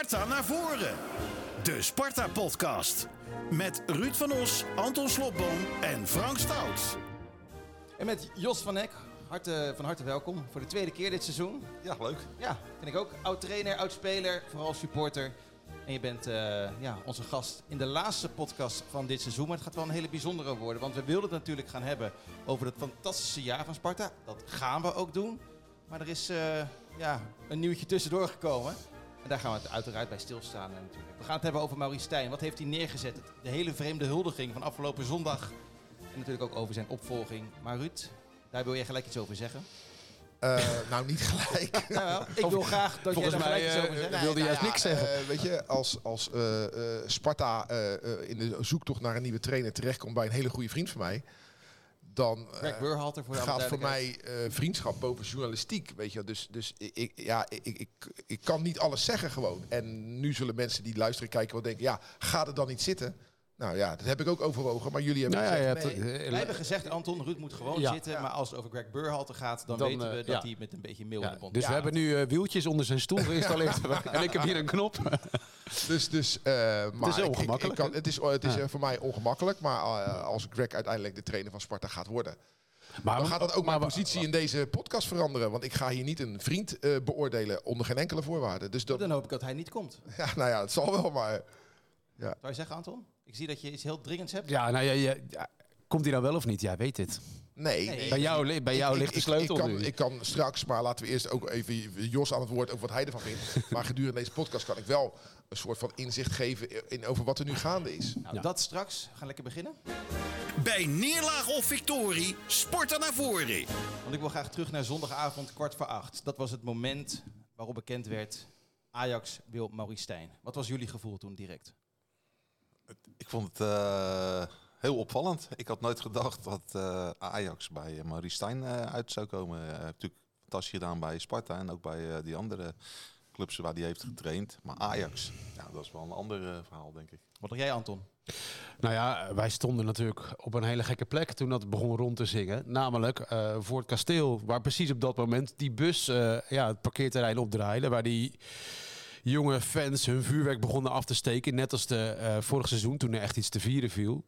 Sparta naar voren. De Sparta-podcast. Met Ruud van Os, Anton Slobboom en Frank Stout. En met Jos van Eck, harte, van harte welkom voor de tweede keer dit seizoen. Ja, leuk. Ja, vind ik ook. Oud trainer, oud speler, vooral supporter. En je bent eh, ja, onze gast in de laatste podcast van dit seizoen. Maar het gaat wel een hele bijzondere worden. Want we wilden het natuurlijk gaan hebben over het fantastische jaar van Sparta. Dat gaan we ook doen. Maar er is eh, ja, een nieuwtje tussendoor gekomen. En daar gaan we het uiteraard bij stilstaan eh, natuurlijk. We gaan het hebben over Maurice Stijn. Wat heeft hij neergezet? De hele vreemde huldiging van afgelopen zondag. En natuurlijk ook over zijn opvolging. Maar Ruud, daar wil jij gelijk iets over zeggen. Uh, nou, niet gelijk. Nou, ik wil graag dat Volgens jij daar mij gelijk iets over uh, zegt. wilde Nou juist ja, niks zeggen. eh, weet je, als, als eh, eh, Sparta eh, eh, in de zoektocht naar een nieuwe trainer terechtkomt bij een hele goede vriend van mij, dan eh, voor gaat voor mij eh, vriendschap boven journalistiek. Weet je, dus, dus ik, ja, ik, ik, ik kan niet alles zeggen gewoon. En nu zullen mensen die luisteren kijken wel denken, ja, ga er dan niet zitten? Nou ja, dat heb ik ook overwogen, maar jullie hebben Nou ja, gezegd, ja, nee. het- Wij hebben gezegd, Anton, Ruud moet gewoon Ja. zitten. Maar als het over Greg Burhalter gaat, dan, Dan, weten we eh, dat ja. hij met een beetje mail Ja, bond dus we hebben nu eh, wieltjes onder zijn stoel geïnstalleerd. En ik heb hier een knop. Dus, dus, eh, maar is ik- ik- ongemakkelijk, Ik, kan, hè? het is, het is Ja. eh, voor mij ongemakkelijk, maar eh, als Greg uiteindelijk de trainer van Sparta gaat worden, Maar, dan gaat dat ook maar- mijn positie in deze podcast veranderen. Want ik ga hier niet een vriend eh, beoordelen onder geen enkele voorwaarde. Dus dat, Dan hoop ik dat hij niet komt. ja, nou ja, het zal wel, maar Zou je zeggen, Anton? Ik zie dat je iets heel dringends hebt. Ja, nou ja, ja, ja, komt hij nou wel of niet? Jij weet het. nee. Bij jou, bij jou Ik- ligt de sleutel ik, kan, nu. ik kan straks, maar laten we eerst ook even Jos aan het woord over wat hij ervan vindt. maar gedurende deze podcast kan ik wel een soort van inzicht geven in over wat er nu gaande is. Nou, Ja. dat straks. We gaan lekker beginnen. Bij neerlaag of victorie, Sparta naar voren. Want ik wil graag terug naar zondagavond kwart voor acht. Dat was het moment waarop bekend werd... Ajax wil Maurice Stijn. Wat was jullie gevoel toen direct? Ik vond het eh, heel opvallend. Ik had nooit gedacht dat eh, Ajax bij uh, Maurice Stijn eh, uit zou komen. Hij heeft natuurlijk fantastisch gedaan bij Sparta en ook bij eh, die andere clubs waar hij heeft getraind. Maar Ajax, ja, dat is wel een ander eh, verhaal, denk ik. Wat dacht jij, Anton? Nou ja, wij stonden natuurlijk op een hele gekke plek toen dat begon rond te zingen. Namelijk eh, voor het kasteel, waar precies op dat moment die bus eh, ja, het parkeerterrein opdraaide. Waar die jonge fans hun vuurwerk begonnen af te steken. Net als de eh, vorig seizoen, toen er echt iets te vieren viel.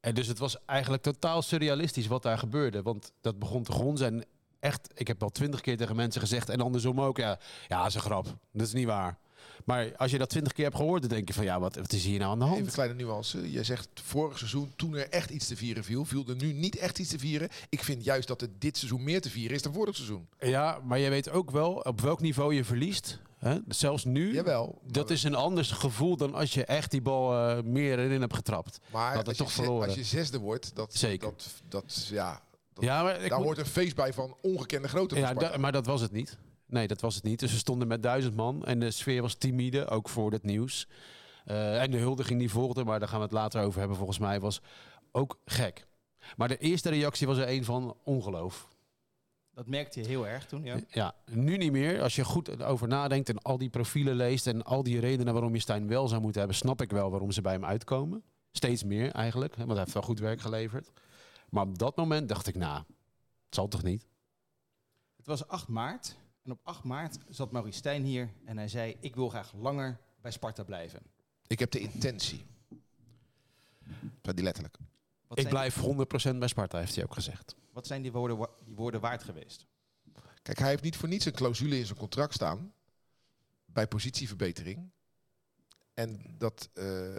En dus het was eigenlijk totaal surrealistisch wat daar gebeurde. Want dat begon te gronzen. En echt, ik heb al twintig keer tegen mensen gezegd. En andersom ook, ja, ja, dat is een grap. Dat is niet waar. Maar als je dat twintig keer hebt gehoord, dan denk je van ja, wat, wat is hier nou aan de hand? Even een kleine nuance. Je zegt vorig seizoen, toen er echt iets te vieren viel, viel er nu niet echt iets te vieren. Ik vind juist dat er dit seizoen meer te vieren is dan vorig seizoen. Ja, maar je weet ook wel op welk niveau je verliest. Hè? Zelfs nu. Jawel. Dat is een ander gevoel dan als je echt die bal eh, meer erin hebt getrapt. Maar dat het toch verloren. als je zesde wordt, dat, Zeker. dat, dat ja, dat, ja, maar daar moet- hoort een feest bij van ongekende grootte. ja, da- maar dat was het niet. Nee, dat was het niet. Dus we stonden met duizend man en de sfeer was timide, ook voor het nieuws. Eh, en de huldiging die volgde, maar daar gaan we het later over hebben, volgens mij, was ook gek. Maar de eerste reactie was er een van ongeloof. Dat merkte je heel erg toen, ja. Ja, nu niet meer. Als je goed over nadenkt en al die profielen leest en al die redenen waarom je Stijn wel zou moeten hebben, snap ik wel waarom ze bij hem uitkomen. Steeds meer eigenlijk, hè, want hij heeft wel goed werk geleverd. Maar op dat moment dacht ik, nou, het zal toch niet? Het was 8 maart. En op 8 maart zat Maurice Stijn hier. En hij zei, ik wil graag langer bij Sparta blijven. Ik heb de intentie. Dat die letterlijk. Wat ik blijf 100% bij Sparta, heeft hij ook gezegd. Wat zijn die woorden, wa- die woorden waard geweest? Kijk, hij heeft niet voor niets een clausule in zijn contract staan. Bij positieverbetering. En dat, eh,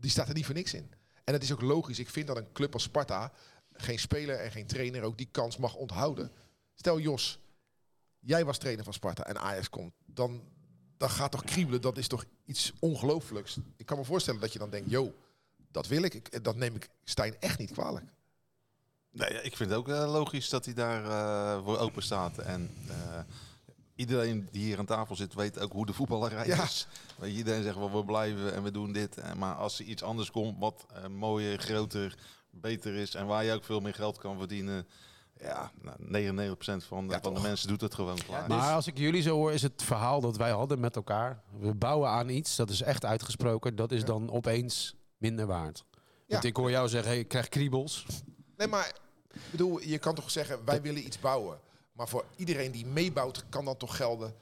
die staat er niet voor niks in. En dat is ook logisch. Ik vind dat een club als Sparta geen speler en geen trainer ook die kans mag onthouden. Stel Jos, jij was trainer van Sparta en Ajax komt. Dan, dan gaat toch kriebelen. Dat is toch iets ongelooflijks. Ik kan me voorstellen dat je dan denkt, yo, dat wil ik. ik. Dat neem ik Stijn echt niet kwalijk. Nee, ja, ik vind het ook eh, logisch dat hij daar eh, voor open staat. En eh, iedereen die hier aan tafel zit weet ook hoe de voetballerij Ja. is. Weet je, Iedereen zegt wel, we blijven en we doen dit. Maar als er iets anders komt wat eh, mooier, groter, beter is... en waar je ook veel meer geld kan verdienen... Ja, nou, 99% van, de- Ja, van de mensen doet het gewoon klaar. Maar als ik jullie zo hoor, is het verhaal dat wij hadden met elkaar. We bouwen aan iets, dat is echt uitgesproken. Dat is dan opeens minder waard. Want Ja. ik hoor jou zeggen, hey, ik krijg kriebels. Nee, maar ik bedoel, je kan toch zeggen, wij willen iets bouwen. Maar voor iedereen die meebouwt, kan dan toch gelden.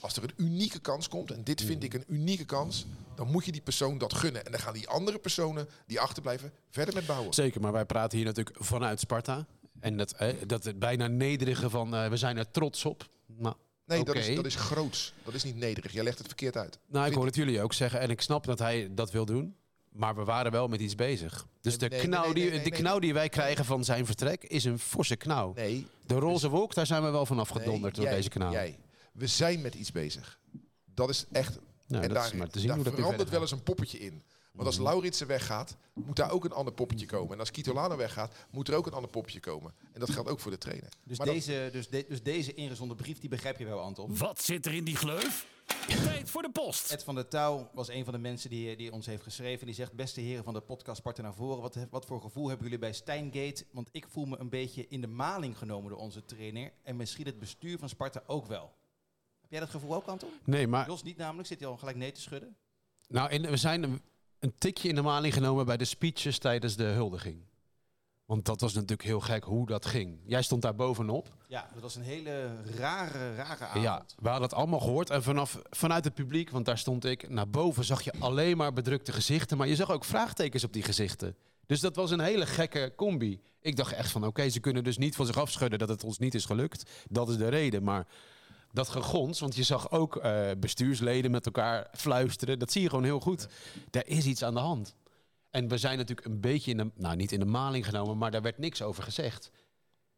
als er een unieke kans komt, en dit vind ik een unieke kans, dan moet je die persoon dat gunnen. En dan gaan die andere personen die achterblijven verder met bouwen. Zeker, maar wij praten hier natuurlijk vanuit Sparta. En dat, eh, dat het bijna nederige van we zijn er trots op. Nou, Nee, dat, is, dat is groots. Dat is niet nederig. Jij legt het verkeerd uit. nou ik hoor het jullie ook zeggen en ik snap dat hij dat wil doen. Maar we waren wel met iets bezig. Dus de nee, knauw, nee, die, nee, de knauw die wij krijgen van zijn vertrek is een forse knauw. Nee, De roze wolk, daar zijn we wel van afgedonderd door jij, deze knauw. Jij. We zijn met iets bezig. Dat is echt... Nou, en daar, is maar te zien daar hoe dat nu verandert wel eens een poppetje in. Want als Lauritsen weggaat, moet daar ook een ander poppetje komen. En als Kitolano weggaat, moet er ook een ander poppetje komen. En dat geldt ook voor de trainer. Dus, Maar dat- deze, dus, de- dus deze ingezonden brief, die begrijp je wel, Anton. Wat zit er in die gleuf? Tijd voor de post. Ed van der Touw was een van de mensen die, die ons heeft geschreven. Die zegt, beste heren van de podcast Sparta naar voren. Wat, wat voor gevoel hebben jullie bij Steingate? Want ik voel me een beetje in de maling genomen door onze trainer. En misschien het bestuur van Sparta ook wel. Heb jij dat gevoel ook, Anton? Nee, maar Jos niet namelijk, zit hij al gelijk nee te schudden? nou, in, we zijn een, tikje in de maling genomen bij de speeches tijdens de huldiging. Want dat was natuurlijk heel gek hoe dat ging. Jij stond daar bovenop. Ja, dat was een hele rare, rare avond. Ja, we hadden het allemaal gehoord. En vanaf, vanuit het publiek, want daar stond ik, naar boven zag je alleen maar bedrukte gezichten. Maar je zag ook vraagtekens op die gezichten. Dus dat was een hele gekke combi. Ik dacht echt van, oké, ze kunnen dus niet van zich afschudden dat het ons niet is gelukt. Dat is de reden. Maar dat gegons, want je zag ook eh, bestuursleden met elkaar fluisteren. Dat zie je gewoon heel goed. Er is iets aan de hand. En we zijn natuurlijk een beetje in de, nou niet in de maling genomen, maar daar werd niks over gezegd.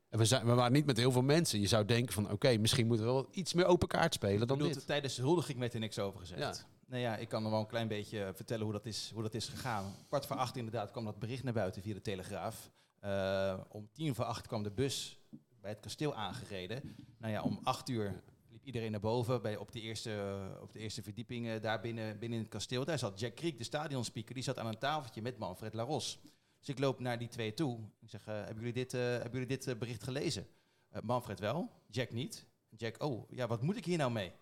En we, zijn, we waren niet met heel veel mensen. Je zou denken van, oké, misschien moeten we wel iets meer open kaart spelen dan dit. tijdens de huldiging werd er niks over gezegd. Ja. Nou ja, ik kan nog wel een klein beetje vertellen hoe dat is, hoe dat is gegaan. Kwart voor acht inderdaad kwam dat bericht naar buiten via de Telegraaf. Eh, om tien voor acht kwam de bus bij het kasteel aangereden. Nou ja, om acht uur iedereen naar boven bij, op, de eerste, op de eerste verdieping eh, daar binnen, binnen in het kasteel. Daar zat Jack Creek, de stadionspeaker, die zat aan een tafeltje met Manfred Laros. Dus ik loop naar die twee toe. Ik zeg, eh, hebben jullie dit, eh, hebben jullie dit bericht gelezen? Manfred wel, Jack niet. Jack, oh, ja, wat moet ik hier nou mee?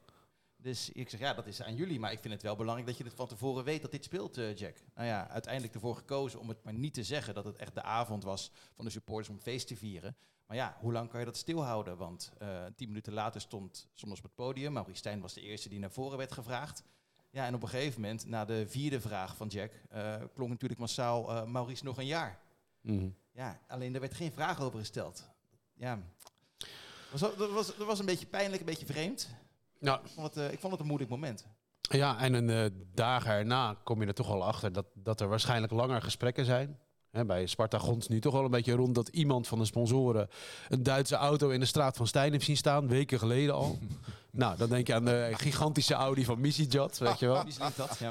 Dus ik zeg, ja, dat is aan jullie, maar ik vind het wel belangrijk dat je het van tevoren weet dat dit speelt, Jack. Nou ja, uiteindelijk ervoor gekozen om het maar niet te zeggen dat het echt de avond was van de supporters om feest te vieren. Maar ja, hoe lang kan je dat stilhouden? Want eh, tien minuten later stond soms op het podium. Maurice Stijn was de eerste die naar voren werd gevraagd. Ja, en op een gegeven moment, na de vierde vraag van Jack, eh, klonk natuurlijk massaal eh, Maurice nog een jaar. Mhm. Ja, alleen er werd geen vraag over gesteld. Ja, was, dat, was, dat was een beetje pijnlijk, een beetje vreemd. Nou, Ik vond het, ik vond het een moeilijk moment. ja, en een dagen erna kom je er toch al achter dat, dat er waarschijnlijk langer gesprekken zijn. Bij Sparta gonst nu toch wel een beetje rond dat iemand van de sponsoren een Duitse auto in de straat van Stijn heeft zien staan, weken geleden al. nou, dan denk je aan de gigantische Audi van Misijat, weet je wel. Dat? Ja.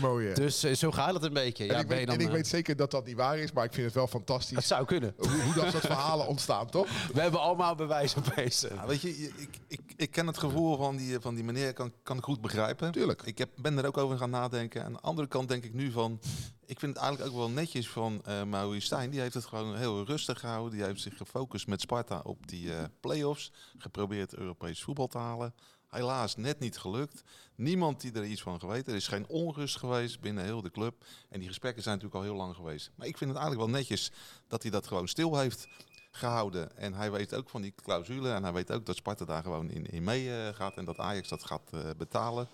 Mooi, hè? Dus eh, zo gaat het een beetje. en Ja, ik, ben je weet, dan, en ik eh, weet zeker dat dat niet waar is, maar ik vind het wel het fantastisch zou kunnen. hoe, hoe dat soort verhalen ontstaan, toch? We hebben allemaal bewijs opeens. Ja, weet je, je- ik, ik, ik ken het gevoel van die, van die meneer, kan, kan ik goed begrijpen. Tuurlijk. Ik heb, ben er ook over gaan nadenken. Aan de andere kant denk ik nu van, ik vind het eigenlijk ook wel netjes van eh Maurice Stijn. Die heeft het gewoon heel rustig gehouden. Die heeft zich gefocust met Sparta op die eh play-offs. Geprobeerd Europees voetbal te halen. Helaas net niet gelukt. Niemand die er iets van geweten. Er is geen onrust geweest binnen heel de club. En die gesprekken zijn natuurlijk al heel lang geweest. Maar ik vind het eigenlijk wel netjes dat hij dat gewoon stil heeft gehouden. En hij weet ook van die clausule. En hij weet ook dat Sparta daar gewoon in, in mee eh, gaat. En dat Ajax dat gaat eh, betalen.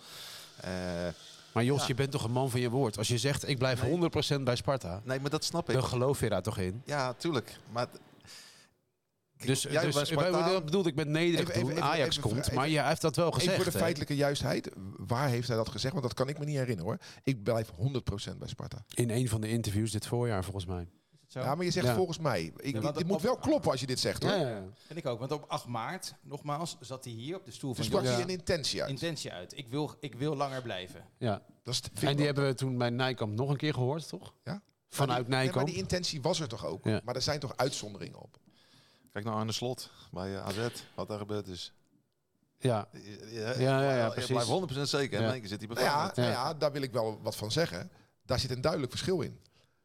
Eh, Maar Jos, Ja. je bent toch een man van je woord. Als je zegt, ik blijf Nee. 100% bij Sparta, nee, maar dat snap ik. dan geloof je daar toch in? Ja, tuurlijk. Maar Dus, Jij dus bij Spartaan- dat bedoelde ik met nederig Even- even- Ajax even- komt, even- maar je heeft dat wel gezegd. Even voor de feitelijke juistheid. Waar heeft hij dat gezegd? Want dat kan ik me niet herinneren hoor. Ik blijf 100% bij Sparta. In een van de interviews dit voorjaar, volgens mij. Is het zo? Ja, maar je zegt Ja. volgens mij. Ik, Ja, want dit op- moet wel kloppen als je dit zegt hoor. Ja. Vind ik ook. Want op 8 maart, nogmaals, zat hij hier op de stoel Dus van sprak Jos. hij een intentie uit. Intentie uit. Ik wil, ik wil langer blijven. ja. Dat is, ik En die wel- hebben we toen bij Nijkamp nog een keer gehoord, toch? Ja. Vanuit maar die, nee, Nijkamp. maar die intentie was er toch ook? Ja. Maar er zijn toch uitzonderingen op? Kijk nou aan de slot bij eh, AZ. Wat daar gebeurd is. Ja. Ja, ja, ja, Je precies. blijft 100% zeker. En Ja. keer zit hij Nou ja, nou Ja. ja, daar wil ik wel wat van zeggen. Daar zit een duidelijk verschil in.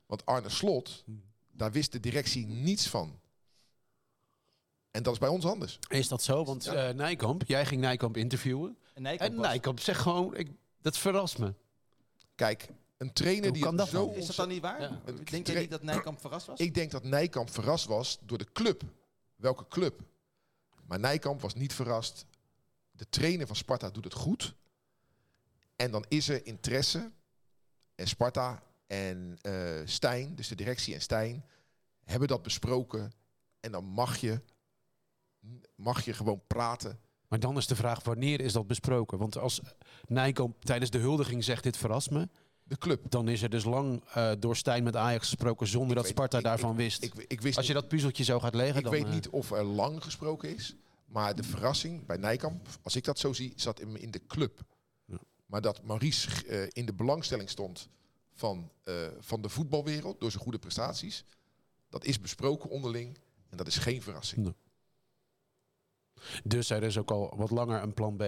Want Arne Slot, daar wist de directie niets van. En dat is bij ons anders. Is dat zo? Want Ja. eh, Nijkamp, jij ging Nijkamp interviewen. En Nijkamp En was- Nijkamp zegt gewoon, ik, dat verrast me. Kijk, een trainer Hoe die kan dat zo... nou? Is dat dan niet waar? Ja. Denk je niet dat Nijkamp verrast was? Ik denk dat Nijkamp verrast was door de club. Welke club? Maar Nijkamp was niet verrast de trainer van Sparta doet het goed. En dan is er interesse. En Sparta en eh Stijn, dus de directie en Stijn, hebben dat besproken. En dan mag je, mag je gewoon praten. Maar dan is de vraag, wanneer is dat besproken? Want als Nijkamp tijdens de huldiging zegt, dit verrast me... De club. dan is er dus lang eh, door Stijn met Ajax gesproken zonder dat weet- Sparta ik- daarvan ik- wist. Ik, ik wist als je dat puzzeltje zo gaat leggen, Ik dan... weet eh, niet of er lang gesproken is. Maar de verrassing bij Nijkamp, als ik dat zo zie, zat in, in de club. Ja. Maar dat Maurice eh, in de belangstelling stond van, van de voetbalwereld door zijn goede prestaties. Dat is besproken onderling en dat is geen verrassing. Dus er is ook al wat langer een plan B.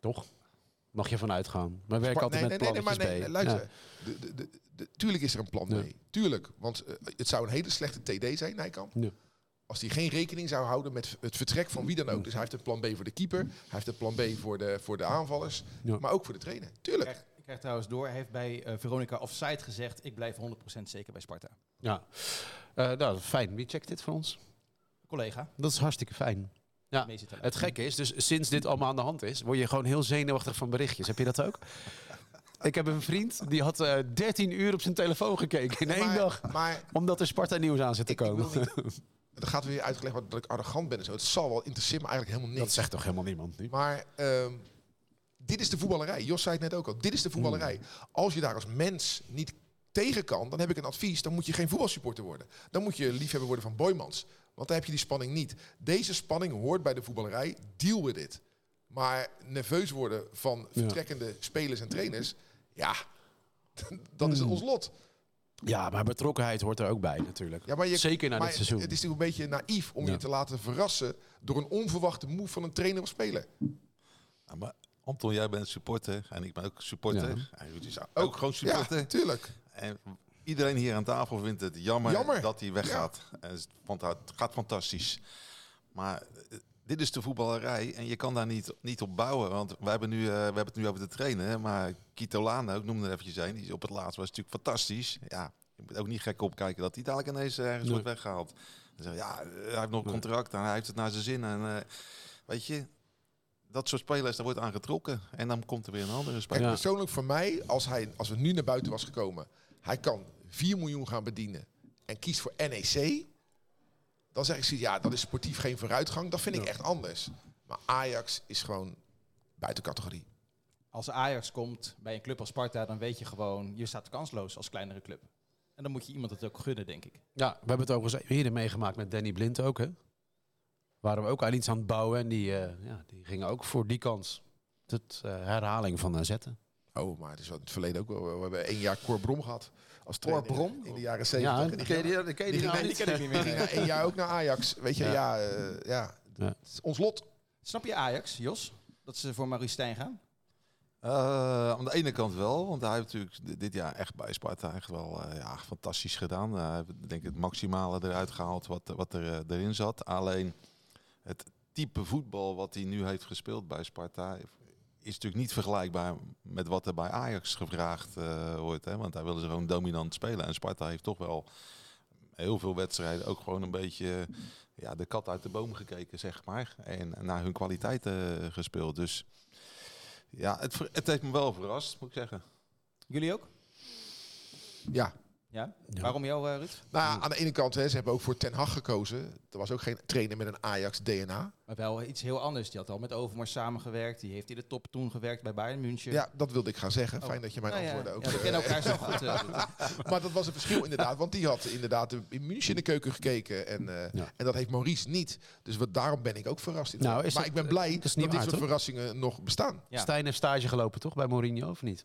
Toch? Mag je vanuit gaan. Maar werk altijd met plannetjes maar nee, B. luister. Ja. De, de, de, de- tuurlijk is er een plan B. Ja. Tuurlijk. Want eh, het zou een hele slechte TD zijn, Nijkamp. Ja. Als hij geen rekening zou houden met het vertrek van wie dan ook. Dus hij heeft een plan B voor de keeper. Hij heeft een plan B voor de, voor de aanvallers. Ja. Maar ook voor de trainer. Tuurlijk. Ik krijg, ik krijg trouwens door, hij heeft bij eh, Veronica Offside gezegd... ik blijf 100% zeker bij Sparta. Ja. Eh, nou, fijn. Wie checkt dit voor ons? Collega, Dat is hartstikke fijn. Ja. mee Het gekke is, dus sinds dit allemaal aan de hand is, word je gewoon heel zenuwachtig van berichtjes. Heb je dat ook? Ik heb een vriend, die had eh 13 uur op zijn telefoon gekeken in één maar, dag. Maar Omdat er Sparta nieuws aan zit te ik, ik komen. wil niet... Er gaat weer uitgelegd worden dat ik arrogant ben en zo. Het zal wel, interesseert me eigenlijk helemaal Dat niks. zegt toch helemaal niemand nu? Maar ehm, dit is de voetballerij. Jos zei het net ook al. Dit is de voetballerij. Als je daar als mens niet tegen kan, dan heb ik een advies. Dan moet je geen voetbalsupporter worden. Dan moet je liefhebber worden van Boymans. Want dan heb je die spanning niet. Deze spanning hoort bij de voetballerij. Deal with it. Maar nerveus worden van vertrekkende spelers en trainers. Ja, dat is ons lot. Ja, maar betrokkenheid hoort er ook bij natuurlijk. Ja, maar je, Zeker na maar dit seizoen. Het is natuurlijk een beetje naïef om Ja. je te laten verrassen door een onverwachte move van een trainer of speler. Ja, maar Anton, jij bent supporter en ik ben ook supporter. Ja. En Ruud is ook, gewoon supporter. Ja, tuurlijk. En iedereen hier aan tafel vindt het jammer, Jammer. dat hij weggaat. Het- Want het gaat fantastisch. Maar eh, dit is de voetballerij en je kan daar niet, niet op bouwen. Want we hebben, nu, eh, we hebben het nu over de trainen. Maar Kito Lano, ik noemde er eventjes een, die is op het laatst was natuurlijk fantastisch. Ja, je moet ook niet gek opkijken dat hij dadelijk ineens ergens Nee. wordt weggehaald. Dan zeggen, ja, eh, hij heeft nog een contract en hij heeft het naar zijn zin. En eh, weet je, dat soort spelers, daar wordt aan getrokken. En dan komt er weer een andere speler. Persoonlijk voor mij, als, hij, als we nu naar buiten was gekomen, hij kan 4 miljoen gaan bedienen en kiest voor NEC, dan zeg ik, zoiets, ja, dat is sportief geen vooruitgang. Dat vind ik echt anders. Maar Ajax is gewoon buiten categorie. als Ajax komt bij een club als Sparta... dan weet je gewoon, je staat kansloos als kleinere club. En dan moet je iemand het ook gunnen, denk ik. Ja, we hebben het overigens eerder meegemaakt met Danny Blind ook, hè? Waren we ook aan iets aan het bouwen en die, eh, ja, die gingen ook voor die kans. Het eh, herhaling van eh, zetten. Oh, maar het is wel in het verleden ook wel. We hebben één jaar Cor Brom gehad. Als trainer Brom? In de jaren Ja, 70. En ken die je ging- die, die, ken die die nou die ken ik niet die ging na één jaar ook naar Ajax. Weet je, Ja. ja, eh, ja. Ja. Ons lot. Snap je Ajax, Jos? Dat ze voor Maurice Stijn gaan? Eh, aan de ene kant wel, want hij heeft natuurlijk di- dit jaar echt bij Sparta echt wel eh, ja, fantastisch gedaan. Hij heeft denk ik het maximale eruit gehaald wat, wat er, erin zat. Alleen het type voetbal wat hij nu heeft gespeeld bij Sparta is natuurlijk niet vergelijkbaar met wat er bij Ajax gevraagd eh, wordt. Hè? Want daar willen ze gewoon dominant spelen. En Sparta heeft toch wel heel veel wedstrijden ook gewoon een beetje ja, de kat uit de boom gekeken, zeg maar. En naar hun kwaliteiten gespeeld. Dus ja, het, het heeft me wel verrast, moet ik zeggen. Jullie ook? Ja. Ja? Ja. Waarom jou, eh, Ruud? Nou, aan de ene kant, hè, ze hebben ook voor Ten Hag gekozen. Er was ook geen trainer met een Ajax-DNA. Maar wel iets heel anders. Die had al met Overmars samengewerkt. Die heeft in de top toen gewerkt bij Bayern München. Ja, dat wilde ik gaan zeggen. Oh. Fijn dat je mijn Nou ja, antwoorden ook... ja, we eh, kennen elkaar zo goed. eh, maar dat was een verschil inderdaad. Want die had inderdaad in München in de keuken gekeken. En, eh, Ja. en dat heeft Maurice niet. Dus wat, daarom ben ik ook verrast. Nou, maar dat- ik ben blij dat dat, dit soort verrassingen nog bestaan. Ja. Stijn heeft stage gelopen, toch? Bij Mourinho, of niet?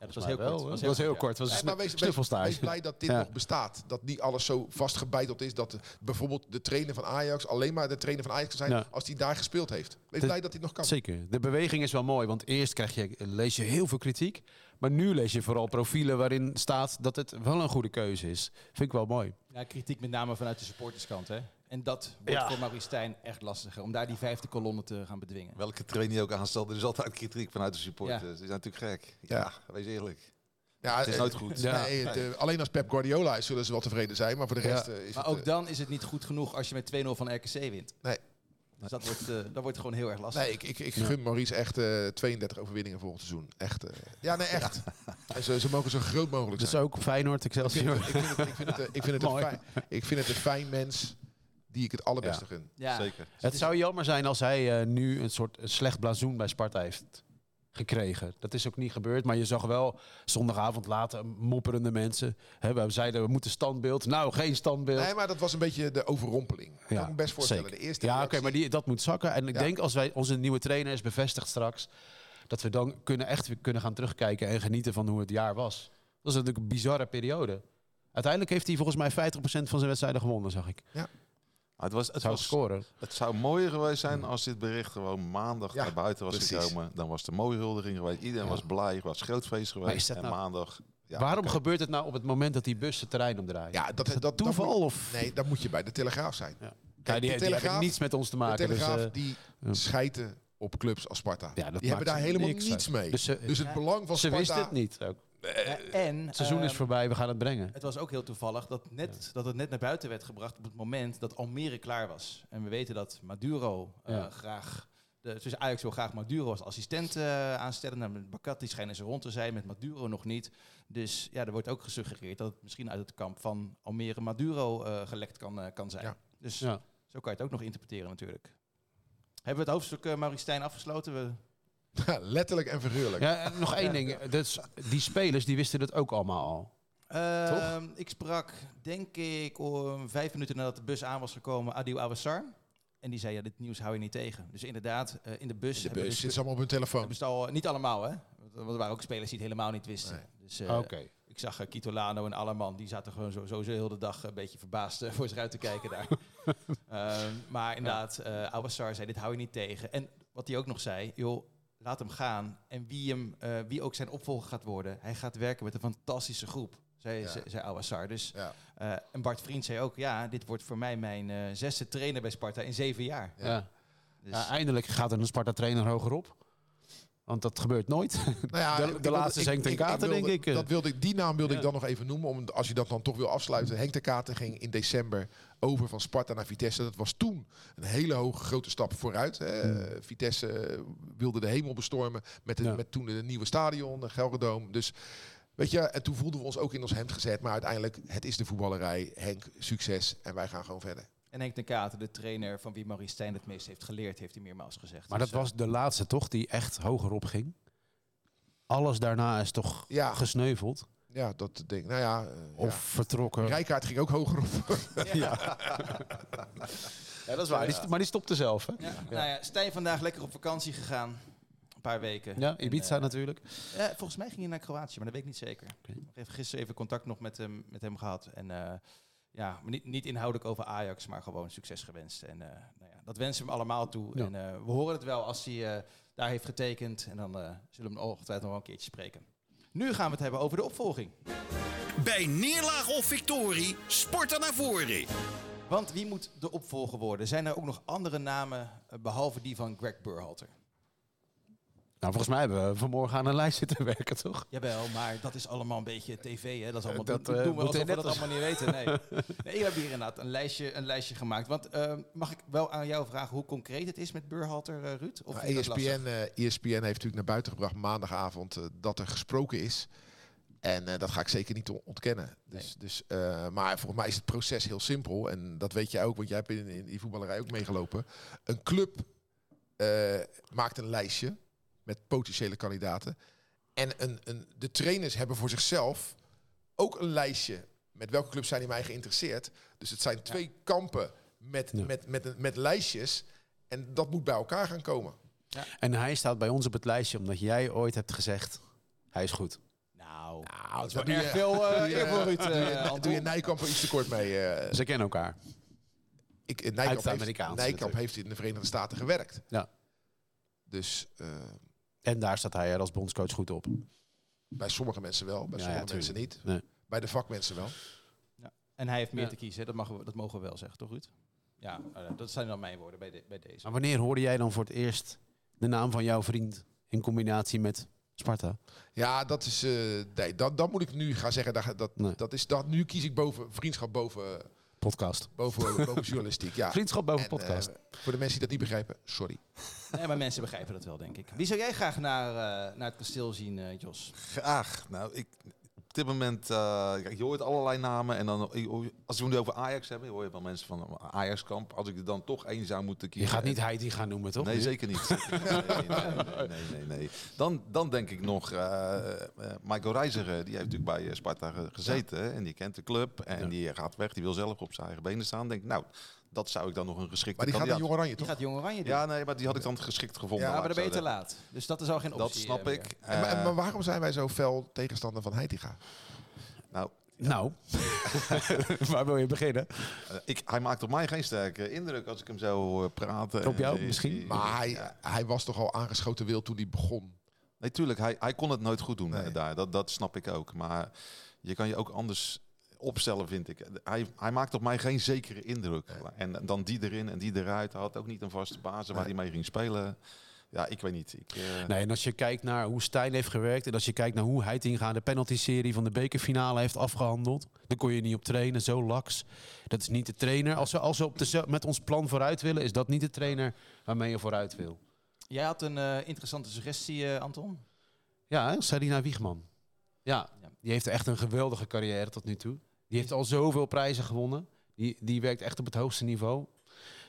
Ja, dat was heel kort. Dat was heel kort. Dat was maar wees, wees, snuffelstage. wees blij dat dit Ja. nog bestaat. Dat niet alles zo vastgebeiteld is. Dat bijvoorbeeld de trainer van Ajax alleen maar de trainer van Ajax kan zijn Ja. als hij daar gespeeld heeft. Wees De- blij dat dit nog kan. Zeker. De beweging is wel mooi, want eerst krijg je, lees je heel veel kritiek. Maar nu lees je vooral profielen waarin staat dat het wel een goede keuze is. Vind ik wel mooi. Ja, kritiek met name vanuit de supporterskant. Hè? En dat wordt Ja. voor Maurice Stijn echt lastiger. Om daar die vijfde kolonne te gaan bedwingen. Welke trainer ook aanstelt, er is altijd kritiek vanuit de supporters. Dat is natuurlijk gek. Ja, Ja. wees eerlijk. Ja, Het is eh, nooit goed. Ja. nee, het, eh, alleen als Pep Guardiola is, zullen ze wel tevreden zijn. Maar voor de Ja. rest eh, is Maar het... ook dan is het niet goed genoeg als je met 2-0 van RKC wint. eh, Dus dat wordt, eh, dat wordt gewoon heel erg lastig. Nee, ik, ik, ik gun Maurice echt eh, 32 overwinningen volgend seizoen. Echt. eh, ja, nee, echt. En ze, ze mogen zo groot mogelijk zijn. ook Feyenoord, Ik vind Excelsior. het, ik vind het, ik vind het, ik vind het, een, Mooi. fijn, ik vind het een fijn mens die ik het allerbeste gun. ja. Zeker. Het zou jammer zijn als hij eh, nu een soort een slecht blazoen bij Sparta heeft gekregen. Dat is ook niet gebeurd, maar je zag wel zondagavond later mopperende mensen. Hè, we zeiden we moeten standbeeld. Nou, geen standbeeld. Nee, maar dat was een beetje de overrompeling. Ja, kan ik me best voorstellen. zeker. De eerste ja, oké, maar die, dat moet zakken. En ik Ja. denk als wij onze nieuwe trainer is bevestigd straks, dat we dan kunnen echt weer kunnen gaan terugkijken en genieten van hoe het jaar was. Dat is natuurlijk een bizarre periode. Uiteindelijk heeft hij volgens mij 50% van zijn wedstrijden gewonnen, zag ik. Maar het, was, het, Zou was, scoren. het zou mooier geweest zijn als dit bericht gewoon maandag Ja, naar buiten was precies. gekomen. Dan was de mooie huldiging geweest. Iedereen Ja. was blij, was groot feest geweest. is dat en nou- maandag... Ja, Waarom gebeurt het nou op het moment dat die bus het terrein opdraait? Ja, dat, Is dat, dat dat toeval moet- of? Nee, dan moet je bij de Telegraaf zijn. Ja. Kijk, die, de die hebben Telegraaf, niets met ons te de maken. Dus, Telegraaf eh, die schijten op clubs als Sparta. Ja, dat die hebben daar helemaal niks niets uit. mee. Dus Dus, ze- het belang van ze Sparta... wisten het niet. Ook. Eh, en Het seizoen is ehm, voorbij, we gaan het brengen. Het was ook heel toevallig dat, net, dat het net naar buiten werd gebracht op het moment dat Almere klaar was. En we weten dat Maduro eh, Ja. graag... De, dus Ajax wil graag Maduro als assistent eh, aanstellen. Nou, met Bakati schijnen ze rond te zijn, met Maduro nog niet. Dus ja, er wordt ook gesuggereerd dat het misschien uit het kamp van Almere Maduro eh, gelekt kan, eh, kan zijn. Ja. Dus Ja. zo kan je het ook nog interpreteren natuurlijk. Hebben we het hoofdstuk uh, Maurice Stijn afgesloten? We, Ja, letterlijk en figuurlijk. Ja, en nog één ding. Dus die spelers die wisten het ook allemaal al. Ehm, ik sprak, denk ik, om vijf minuten nadat de bus aan was gekomen, Adil Awassar. En die zei, ja, dit nieuws hou je niet tegen. Dus inderdaad, eh, in de bus... In de bus dus- zit ze allemaal op hun telefoon. al, niet allemaal, hè? Want er waren ook spelers die het helemaal niet wisten. Nee. Dus, eh, Oké. Ik zag uh, Kitolano en Alleman, die zaten gewoon zo, sowieso heel de dag een beetje verbaasd eh, voor zich uit te kijken daar. Ehm, maar inderdaad, eh Awassar zei, dit hou je niet tegen. En wat hij ook nog zei, joh, laat hem gaan. En wie, hem, eh, wie ook zijn opvolger gaat worden, hij gaat werken met een fantastische groep, zei, Ja. zei, zei Awassar. Dus, Ja. eh, en Bart Vriend zei ook, ja, dit wordt voor mij mijn eh, zesde trainer bij Sparta in zeven jaar. Ja. Ja. Dus, Ja, eindelijk gaat er een Sparta-trainer hogerop. Want dat gebeurt nooit. Nou ja, De- laatste is Henk ten Katen, denk ik. Dat wilde ik. Die naam wilde Ja. ik dan nog even noemen. Om, als je dat dan toch wil afsluiten. Henk ten Katen ging in december over van Sparta naar Vitesse. Dat was toen een hele hoge grote stap vooruit. Hè. Vitesse eh, wilde de hemel bestormen. Met, de, Ja. met toen het nieuwe stadion, de Gelredome. Dus weet je, en toen voelden we ons ook in ons hemd gezet. Maar uiteindelijk, het is de voetballerij. Henk, succes. En wij gaan gewoon verder. En Henk ten Katen, de trainer van wie Maurice Stijn het meest heeft geleerd, heeft hij meermaals gezegd. Maar Dus, dat was de laatste toch, die echt hogerop ging. Alles daarna is toch Ja, gesneuveld. ja dat denk ik. Nou ja, eh, Of ja. vertrokken. Rijkaard ging ook hoger op. eh, ja. Ja, dat is waar. Die st- maar die stopte zelf, hè? Ja, Nou ja, Stijn vandaag lekker op vakantie gegaan. Een paar weken. Ja, En, Ibiza eh, natuurlijk. eh, volgens mij ging hij naar Kroatië, maar dat weet ik niet zeker. Oké. Ik heb gisteren even contact nog met hem, met hem gehad. En eh, ja, maar niet, niet inhoudelijk over Ajax, maar gewoon succes gewenst. En eh, nou ja, dat wensen we hem allemaal toe. Ja. En eh, we horen het wel als hij eh, daar heeft getekend. En dan eh, zullen we hem ongetwijfeld nog wel een keertje spreken. Nu gaan we het hebben over de opvolging. Bij neerlaag of victorie, Sparta naar voren. Want wie moet de opvolger worden? Zijn er ook nog andere namen, eh, behalve die van Greg Burhalter? Nou, volgens mij hebben we vanmorgen aan een lijst zitten werken, toch? Jawel, maar dat is allemaal een beetje tv. Hè? Dat, is allemaal, Dat, dat eh, doen we alsof we dat als- allemaal niet weten. Nee. nee, we hebben hier inderdaad een lijstje, een lijstje gemaakt. Want eh, mag ik wel aan jou vragen hoe concreet het is met Burhalter, eh, Ruud? Of Nou? ESPN, ESPN heeft natuurlijk naar buiten gebracht maandagavond dat er gesproken is. En eh, dat ga ik zeker niet on- ontkennen. Dus, dus, eh, maar volgens mij is het proces heel simpel. En dat weet jij ook, want jij hebt in, in die voetballerij ook meegelopen. Een club eh, maakt een lijstje met potentiële kandidaten. En een, een, de trainers hebben voor zichzelf ook een lijstje met welke clubs zijn in mij geïnteresseerd. Dus het zijn twee kampen met, Ja. met, met, met, met lijstjes. En dat moet bij elkaar gaan komen. En hij staat bij ons op het lijstje omdat jij ooit hebt gezegd, hij is goed. Nou, Nou, dat is wel doe erg je- veel eh, eer voor Ruud. doe eh, je, doe je Nijkamp er iets te kort mee. eh. Ze kennen elkaar. ik, eh, Nijkamp, de heeft, Amerikaanse Nijkamp natuurlijk. heeft in de Verenigde Staten gewerkt. Ja. Dus eh, En daar staat hij er als bondscoach goed op. bij sommige mensen wel, bij Ja, sommige ja, mensen niet. Nee. Bij de vakmensen wel. En hij heeft meer Ja. te kiezen, dat, mag, we- dat mogen we wel zeggen, toch Ruud? Ja, eh, dat zijn dan mijn woorden bij, de- bij deze. Maar wanneer hoorde jij dan voor het eerst de naam van jouw vriend in combinatie met Sparta? Ja, dat is. eh nee, dat, dat moet ik nu gaan zeggen. Dat, dat, Nee. dat is dat. Nu kies ik boven vriendschap boven, Podcast. Boven, boven journalistiek, ja. Vriendschap boven En, podcast. eh, voor de mensen die dat niet begrijpen, sorry. Nee, maar mensen begrijpen dat wel, denk ik. Wie zou jij graag naar, eh, naar het kasteel zien, eh, Jos? Graag. Nou, ik, op dit moment, eh, kijk, je hoort allerlei namen. En dan, als we het nu over Ajax hebben, hoor je wel mensen van Ajax-kamp. Als ik er dan toch één zou moeten Je kiezen. gaat niet Heidi gaan noemen, toch? Nee, Nu? zeker niet. nee, nee, nee, nee, nee. Dan, dan denk ik nog, eh eh, Michael Reiziger, die heeft natuurlijk bij Sparta ge- gezeten. En die kent de club. En Ja. die gaat weg, die wil zelf op zijn eigen benen staan. Denk ik, nou, dat zou ik dan nog een geschikte Maar die gaat naar kandidaat- Jong Oranje, Die toch? gaat Jong Oranje doen. Ja, nee, maar die had ik dan geschikt gevonden. Ja, maar dan ik ben je zo te zeggen. laat. Dus dat is al geen optie. Dat snap eh, ik. En, maar- Eh, maar waarom zijn wij zo fel tegenstander van Heitinga? nou, Nou, waar wil je beginnen? eh, ik, hij maakt op mij geen sterke indruk als ik hem zo hoor praten. Op jou misschien? Maar hij, ja. hij was toch al aangeschoten wil toen hij begon. Nee, tuurlijk, hij, hij kon het nooit goed doen Nee. daar. Dat, dat snap ik ook. Maar je kan je ook anders opstellen, vind ik. Hij, hij maakt op mij geen zekere indruk. En dan die erin en die eruit. Hij had ook niet een vaste basis waar Nee. hij mee ging spelen. Ja, ik weet niet. Ik, eh, Nee, en als je kijkt naar hoe Stijn heeft gewerkt... en als je kijkt naar hoe Heitinga de penalty-serie van de bekerfinale heeft afgehandeld... dan kon je niet op trainen, zo laks. Dat is niet de trainer. Als we, als we op de, met ons plan vooruit willen... is dat niet de trainer waarmee je vooruit wil. Jij had een eh, interessante suggestie, eh, Anton. Ja? Sarina Wiegman. Ja, Ja. die heeft echt een geweldige carrière tot nu toe. Die heeft al zoveel prijzen gewonnen. Die, die werkt echt op het hoogste niveau.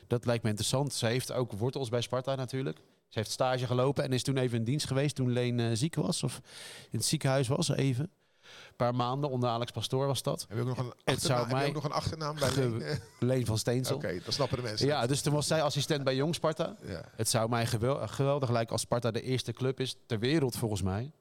Dat lijkt me interessant. Ze heeft ook wortels bij Sparta natuurlijk. Ze heeft stage gelopen en is toen even in dienst geweest toen Leen eh, ziek was. Of in het ziekenhuis was, even. Een paar maanden onder Alex Pastoor was dat. Heb je ook nog een, achternaam, mij- ook nog een achternaam bij Leen? Leen van Steensel. Oké, dan snappen de mensen. Ja, dus toen was zij assistent bij Jong Sparta. het. Ja. Het zou mij gewel- geweldig lijken als Sparta de eerste club is ter wereld volgens mij.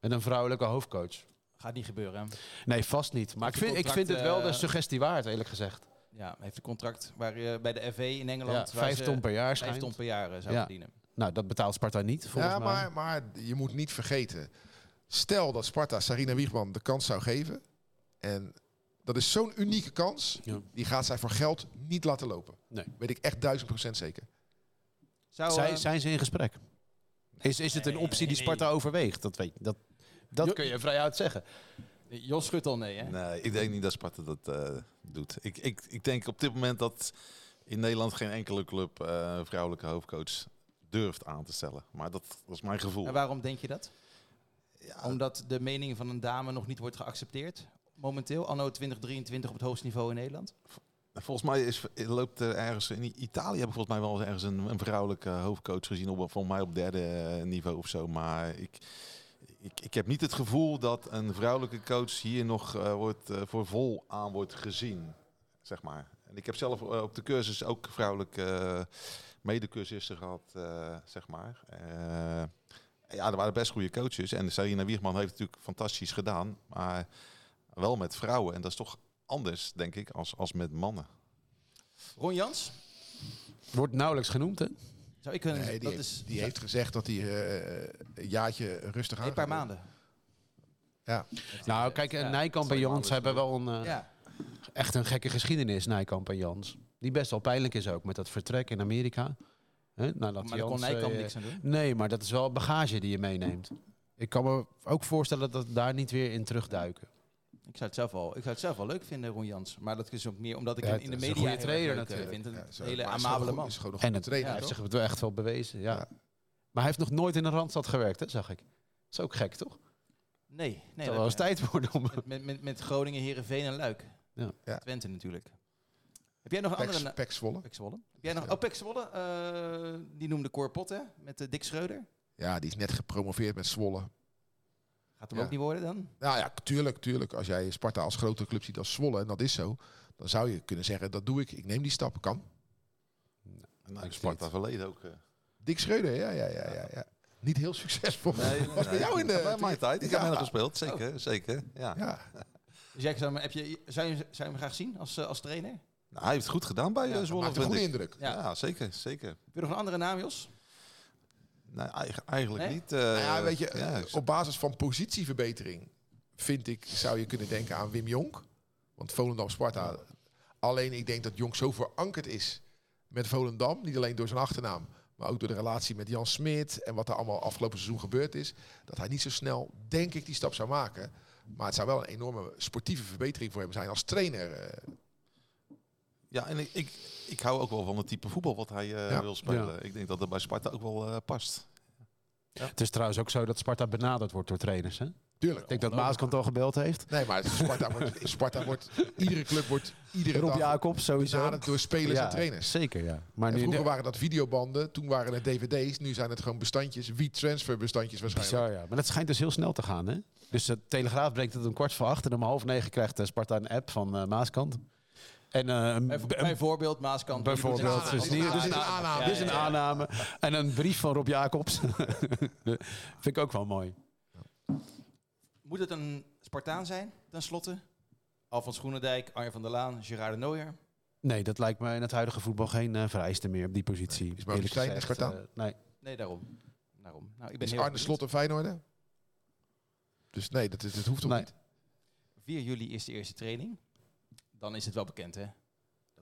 Met een vrouwelijke hoofdcoach. Gaat niet gebeuren. Nee, vast niet. Maar ik vind, ik vind het wel de eh, suggestie waard, eerlijk gezegd. Ja, heeft een contract waar je bij de FV in Engeland... Ja, vijf ton per jaar vijf ton per jaar eh, zou Ja. verdienen. Nou, dat betaalt Sparta niet, volgens Ja, mij. maar, maar je moet niet vergeten. Stel dat Sparta Sarina Wiegman de kans zou geven. En dat is zo'n unieke kans. Ja. Die gaat zij voor geld niet laten lopen. Nee. Weet ik echt duizend procent zeker. Zou, Zij, eh, zijn ze in gesprek? Is, is het een optie die Sparta overweegt? Dat, weet, dat, dat kun je vrij uit zeggen. Jos schudt al nee, hè? Nee, ik denk niet dat Sparta dat eh, doet. Ik, ik, ik denk op dit moment dat in Nederland geen enkele club een vrouwelijke hoofdcoach durft aan te stellen. Maar dat, is mijn gevoel. En waarom denk je dat? Ja, Omdat de mening van een dame nog niet wordt geaccepteerd? Momenteel, anno 2023 op het hoogste niveau in Nederland? Volgens mij is, loopt er ergens in Italië heb ik volgens mij wel eens ergens een, een vrouwelijke hoofdcoach gezien op volgens mij op derde eh, niveau of zo. Maar ik, ik, ik heb niet het gevoel dat een vrouwelijke coach hier nog eh, wordt, eh, voor vol aan wordt gezien, zeg maar. En ik heb zelf eh, op de cursus ook vrouwelijke eh, medecursisten gehad, eh, zeg maar. Eh, ja, er waren best goede coaches en Sarina Wiegman heeft natuurlijk fantastisch gedaan, maar wel met vrouwen en dat is toch anders, denk ik, als, als met mannen. Ron Jans? Wordt nauwelijks genoemd, hè? Zou ik kunnen... Nee, die, dat heeft, is die heeft gezegd dat hij eh, een jaartje rustig aan een paar maanden. Ja. Nou, kijk, Ja, Nijkamp en Jans hebben wel een, eh, Ja. echt een gekke geschiedenis, Nijkamp en Jans. Die best wel pijnlijk is ook, met dat vertrek in Amerika. Hè, nadat Maar daar kon Nijkamp eh, niks aan doen. Nee, maar dat is wel bagage die je meeneemt. Ik kan me ook voorstellen dat we daar niet weer in terugduiken. Ik zou, het zelf wel, ik zou het zelf wel leuk vinden, Ron Jans. Maar dat is ook meer omdat ik Ja, hem in de een media erg trainer eh, natuurlijk. vind. Een Ja, hele amabele man. Is gewoon een En goede het, trainer. hij Ja, heeft zich wel echt wel bewezen, ja. Ja. Maar hij heeft nog nooit in een Randstad gewerkt, hè, zag ik. Dat is ook gek, toch? Nee, nee. Het zal dat- wel eens tijd worden om... Met, met, met, met Groningen, Herenveen en Luik. Ja. Ja. Twente natuurlijk. Heb jij nog een andere... Pek, Zwolle. Pek Zwolle. Heb jij nog... Ja. Oh, Pek Zwolle. eh, die noemde Cor Pot, hè? Met uh, Dick Schreuder. Ja, die is net gepromoveerd met Zwolle. Gaat hem Ja. ook niet worden dan? Nou ja, tuurlijk, tuurlijk. Als jij Sparta als grotere club ziet als Zwolle, en dat is zo, dan zou je kunnen zeggen, dat doe ik. Ik neem die stap. Kan. En nou, Ik Sparta verleden ook. eh. Dick Schreuder, ja, ja, ja, ja. ja. Niet heel succesvol. Nee, Was bij jou in de... Bij mijn tijd. Ik Ja. heb bijna gespeeld. Zeker, zeker. Ja. Ja, Dus jij zou, hem- heb je, zou, je, zou je hem graag zien als, eh, als trainer? Nou, hij heeft het goed gedaan bij Ja, eh, Zwolle. maakt een goede indruk. Ja. Ja, zeker, zeker. Heb je nog een andere naam, Jos? Nee, eigen- eigenlijk Nee? niet. eh, Nou ja, weet je, ja, eh, op basis van positieverbetering vind ik, zou je kunnen denken aan Wim Jonk. Want Volendam Sparta. Alleen ik denk dat Jonk zo verankerd is met Volendam. Niet alleen door zijn achternaam, maar ook door de relatie met Jan Smit. En wat er allemaal afgelopen seizoen gebeurd is. Dat hij niet zo snel, denk ik, die stap zou maken. Maar het zou wel een enorme sportieve verbetering voor hem zijn als trainer. Eh. Ja, en ik, ik, ik hou ook wel van het type voetbal wat hij eh, Ja. wil spelen. Ja. Ik denk dat dat bij Sparta ook wel eh, past. Het is trouwens ook zo dat Sparta benaderd wordt door trainers. Hè? Tuurlijk. Ik denk dat Maaskant al gebeld heeft. Nee, maar Sparta wordt, Sparta wordt, iedere club wordt iedere Rob dag Jacobs sowieso. benaderd door spelers Ja, en trainers. Zeker, ja. Maar En nu vroeger waren dat videobanden, toen waren het dvd's, nu zijn het gewoon bestandjes, wie transfer bestandjes waarschijnlijk. Bizar, ja. Maar dat schijnt dus heel snel te gaan, hè? Dus de Telegraaf brengt het om kwart voor acht en om half negen krijgt eh, Sparta een app van eh, Maaskant. En eh, een, Bijvoorbeeld Maaskant. bijvoorbeeld. Dus dus dit is een aanname. dit is een aanname. En een brief van Rob Jacobs. Vind ik ook wel mooi. Moet het een Spartaan zijn, tenslotte? Alfons Groenendijk, Arjen van der Laan, Gerard de Nooijer. Nee, dat lijkt me in het huidige voetbal geen eh, vereiste meer op die positie. Is Stijn een gezegd. Spartaan? Eh, nee. Nee, daarom. daarom. Nou, ik ben Is heel Arne. Slot een Feyenoorder? Dus nee, dat, is- dat hoeft toch Nee. niet? 4 juli is de eerste training. Dan is het wel bekend, hè?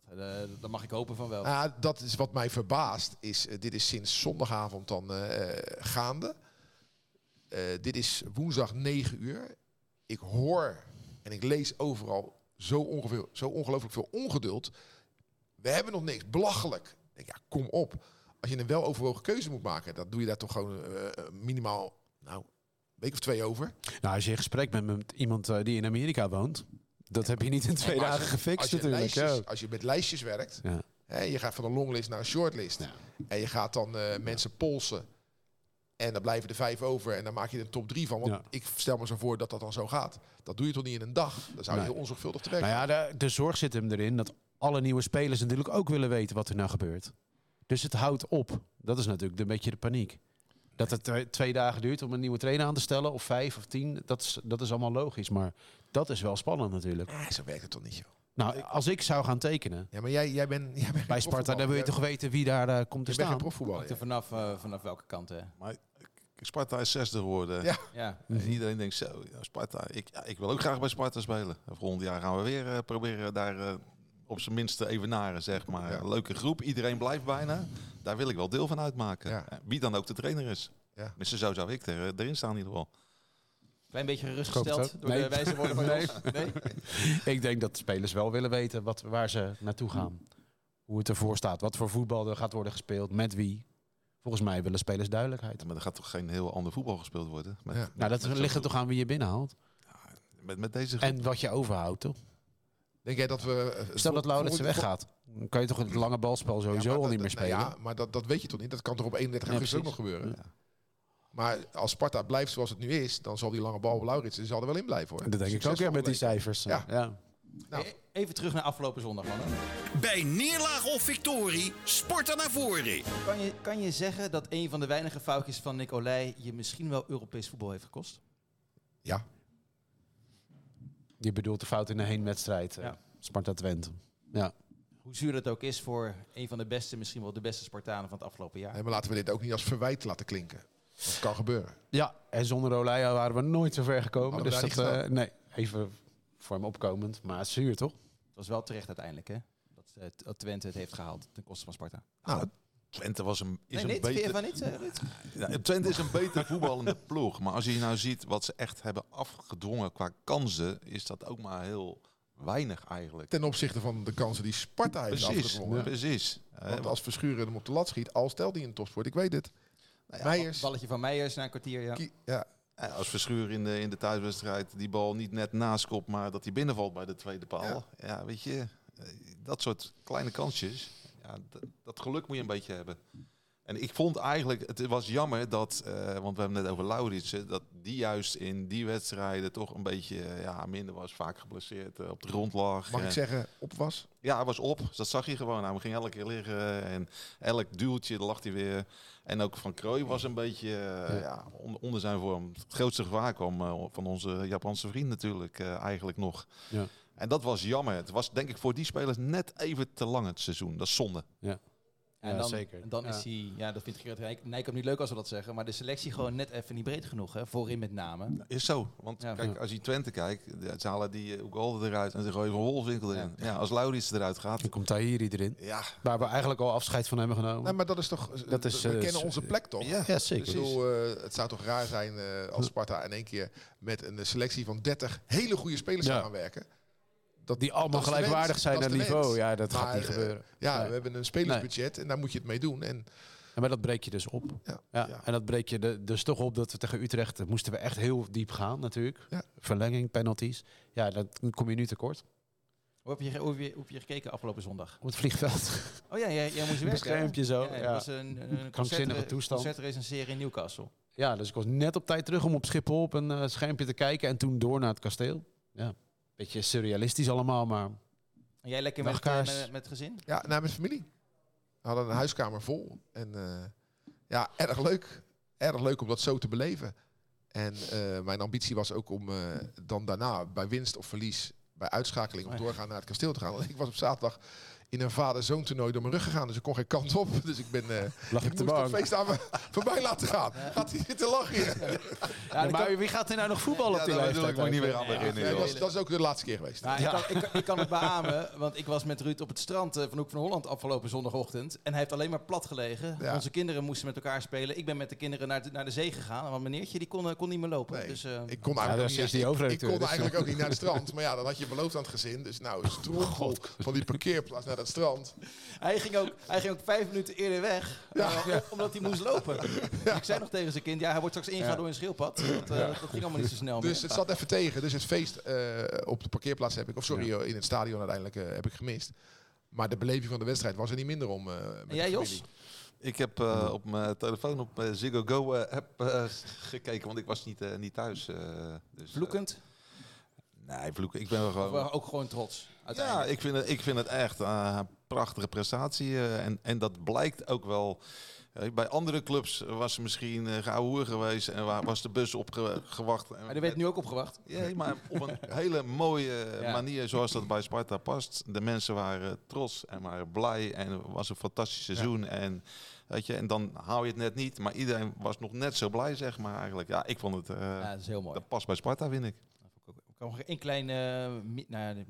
Dat, eh, dat mag ik hopen van wel. Ah, dat is wat mij verbaast. Is, eh, dit is sinds zondagavond dan eh, gaande. Eh, dit is woensdag 9 uur. Ik hoor en ik lees overal zo, ongeveer, zo ongelooflijk veel ongeduld. We hebben nog niks. Belachelijk. Ja, kom op. Als je een weloverwogen keuze moet maken, dan doe je daar toch gewoon minimaal nou, een week of twee over. Nou, als je in gesprek bent met iemand die in Amerika woont, dat heb je niet in twee dagen je- gefixt als je, natuurlijk. lijstjes, als je met lijstjes werkt, Ja. hè, je gaat van een longlist naar een shortlist. Ja. En je gaat dan eh, mensen polsen. En dan blijven er vijf over. En dan maak je er een top drie van. Want Ja. ik stel me zo voor dat dat dan zo gaat. Dat doe je toch niet in een dag? Dan zou je Nee. heel onzorgvuldig te werken. Nou ja, de, de zorg zit hem erin dat alle nieuwe spelers natuurlijk ook willen weten wat er nou gebeurt. Dus het houdt op. Dat is natuurlijk een beetje de paniek. Dat het twee, twee dagen duurt om een nieuwe trainer aan te stellen, of vijf of tien, dat is, dat is allemaal logisch. Maar dat is wel spannend natuurlijk. Ah, zo werkt het toch niet, joh. Nou, als ik zou gaan tekenen Ja, maar jij, jij bent jij bent bij Sparta, dan wil je toch weten wie daar eh, komt te Je bent geen staan. vanaf, eh, vanaf welke kant, hè? Maar Sparta is zesde geworden. Ja. Ja. En iedereen denkt zo, ja, Sparta. Ik, ja, ik wil ook graag bij Sparta spelen. Volgend jaar gaan we weer eh, proberen daar op zijn minst te evenaren, zeg maar. Ja. Leuke groep, iedereen blijft bijna. Daar wil ik wel deel van uitmaken. Ja. Eh, Wie dan ook de trainer is. Ja. Tenminste, zo zou ik er, erin staan in ieder geval. Klein beetje gerustgesteld door Nee. de wijze woorden van Nee. Ik denk dat de spelers wel willen weten wat, waar ze naartoe gaan. Hoe het ervoor staat. Wat voor voetbal er gaat worden gespeeld. Met wie. Volgens mij willen spelers duidelijkheid. Maar er gaat toch geen heel ander voetbal gespeeld worden? Met, Ja. met- Nou, dat met ligt er toch aan wie je binnenhaalt. Met, met deze groep. En wat je overhoudt, toch? Denk jij dat we... eh, Stel dat voor- weggaat. Dan kan je toch het lange balspel sowieso Ja, al dat- niet meer nou spelen. ja, maar dat, dat weet je toch niet? Dat kan toch op 31 Ja, augustus ook nog gebeuren? Maar als Sparta blijft zoals het nu is, dan zal die lange bal op Lauritsen die zal er wel in blijven hoor. dat denk ik ook ja, met die cijfers. Ja. Ja. Nou. E- Even terug naar afgelopen zondag, mannen. Bij neerlaag of victorie, Sparta naar voren. Kan je, kan je zeggen dat een van de weinige foutjes van Nicolai je misschien wel Europees voetbal heeft gekost? Ja, Je bedoelt de fout in de heenwedstrijd. eh, Ja. Sparta Twente. Ja. Hoe zuur dat ook is voor een van de beste, misschien wel de beste Spartanen van het afgelopen jaar. nee, maar laten we dit ook niet als verwijt laten klinken. Dat kan gebeuren. ja, en zonder Olija waren we nooit zo ver gekomen. Hadden Dus dat, niet eh, nee, even voor hem opkomend. Maar het is zuur, toch? Het was wel terecht uiteindelijk, hè? Dat, eh, dat Twente het heeft gehaald ten koste van Sparta. Nou, Twente was een, is Nee, een niet? Beter... van niet, eh, Ruud? Ja, Twente is een beter voetballende ploeg. Maar als je nou ziet wat ze echt hebben afgedwongen qua kansen, is dat ook maar heel weinig eigenlijk. ten opzichte van de kansen die Sparta heeft Precies, afgedwongen. precies. Eh, Want als Verschuren hem op de lat schiet, al stelt hij een topsport. Ik weet het. nou ja, Meijers. Balletje van Meijers na een kwartier, ja. Kie- Ja, eh, als Verschuur in de, in de thuiswedstrijd die bal niet net naast kopt, maar dat hij binnenvalt bij de tweede paal. Ja. Ja, weet je, eh, dat soort kleine kansjes, ja, dat, geluk moet je een beetje hebben. En ik vond eigenlijk, het was jammer dat, eh, want we hebben het net over Lauritsen, dat die juist in die wedstrijden toch een beetje eh, ja, minder was, vaak geblesseerd, eh, op de grond lag. mag ik zeggen, op was? Ja, hij was op. Dat zag je gewoon. Hij ging elke keer liggen en elk duwtje, daar lag hij weer. En ook Van Krooi was een beetje ja. on- onder zijn vorm. Het grootste gevaar kwam van onze Japanse vriend natuurlijk eigenlijk nog. Ja. En dat was jammer. Het was denk ik voor die spelers net even te lang het seizoen. Dat is zonde. En Ja, dan, zeker. En dan Ja. is hij, ja, dat vindt Gerrit Nijk- Nijkamp niet leuk als we dat zeggen, maar de selectie gewoon net even niet breed genoeg, hè? Voorin met name. Is zo. Want Ja. kijk, als je Twente kijkt, ze halen die uh, Ugalde eruit en ze gooien van Wolfswinkel erin. Ja. als Laurits eruit gaat, Dan komt Tahiri erin. ja, Waar we eigenlijk al afscheid van hebben genomen. Nee, maar dat is toch... Dat is, we eh, kennen onze plek toch? ja. ja, Ik zeker. bedoel, eh, het zou toch raar zijn eh, als Sparta in één keer met een selectie van 30 hele goede spelers Ja. zou gaan werken. Dat, Die allemaal dat gelijkwaardig zijn aan de niveau. Ja, dat gaat niet eh, gebeuren. Ja, Nee. we hebben een spelersbudget en daar moet je het mee doen. En maar dat breek je dus op. ja, Ja, ja. En dat breek je de, dus toch op dat we tegen Utrecht moesten we echt heel diep gaan natuurlijk. Ja. Verlenging, penalties. Ja, dat kom je nu tekort. Hoe heb je, ge- hoe heb je, hoe heb je gekeken afgelopen zondag? Op het vliegveld. Oh ja, jij, jij moest Een werken. hè? schermpje zo, Ja, ja. Dat was een, een Krankzinnige concert, toestand. concertrecenseren in Newcastle. Ja, dus ik was net op tijd terug om op Schiphol op een eh, schermpje te kijken en toen door naar het kasteel. Ja, beetje surrealistisch allemaal, maar En jij lekker met, eh, Dagkaars. met, gezin? Ja, naar mijn familie. We hadden een huiskamer vol. En eh, ja, erg leuk. Erg leuk om dat zo te beleven. En eh, mijn ambitie was ook om eh, dan daarna bij winst of verlies, bij uitschakeling, om Oh doorgaan naar het kasteel te gaan. Want ik was op zaterdag in een vader-zoon toernooi door mijn rug gegaan. Dus ik kon geen kant op. Dus ik ben eh lag ik moest het feest aan me voorbij laten gaan. Gaat hij zitten lachen hier? Ja, maar wie gaat er nou nog voetballen op die daar wil leeftijd? ik me niet weer aan beginnen. Nee, joh. dat, is, dat is ook de laatste keer geweest. Nou, ik, kan, ik, kan- ik kan het beamen, want ik was met Ruud op het strand eh, van Hoek van Holland afgelopen zondagochtend. En hij heeft alleen maar plat gelegen. Ja. Onze kinderen moesten met elkaar spelen. Ik ben met de kinderen naar de, naar de zee gegaan. Want meneertje die kon, eh, kon niet meer lopen. Nee, dus, eh, Ik kon eigenlijk, ook niet, die ik- ik, hoofdredacteur, kon eigenlijk ook niet naar het strand. Maar ja, dat had je beloofd aan het gezin. Dus nou, stroomgolf van die parkeerplaats naar het strand. hij, ging ook, hij ging ook vijf minuten eerder weg, eh, om- omdat hij moest lopen. Ik zei nog tegen zijn kind, ja, hij wordt straks ingehaald door een schildpad. Dat, eh, dat ging allemaal niet zo snel Dus meer. het zat even tegen. Dus het feest eh, op de parkeerplaats heb ik, of sorry, in het stadion uiteindelijk heb ik gemist. Maar de beleving van de wedstrijd was er niet minder om. eh, met En jij, Jos? Ik heb eh, op mijn telefoon op Ziggo Go eh, app gekeken, want ik was niet, niet thuis. eh, dus, Vloekend, nee, vloeken. Ik ben wel of gewoon... eh, ook gewoon trots, Ja, ik vind het, ik vind het echt eh, een prachtige prestatie. eh, en, en dat blijkt ook wel. eh, bij andere clubs was er misschien uh, geweest en wa- was de bus opgewacht. Maar er werd nu ook opgewacht. Ja, maar op een hele mooie Ja. manier zoals dat bij Sparta past. De mensen waren trots en waren blij en het was een fantastisch seizoen. En, weet je, en dan hou je het net niet, maar iedereen was nog net zo blij, zeg maar eigenlijk. Ja, ik vond het, eh, Ja, dat is heel mooi. dat past bij Sparta, vind ik. Ik kan nog één klein, eh, nou, een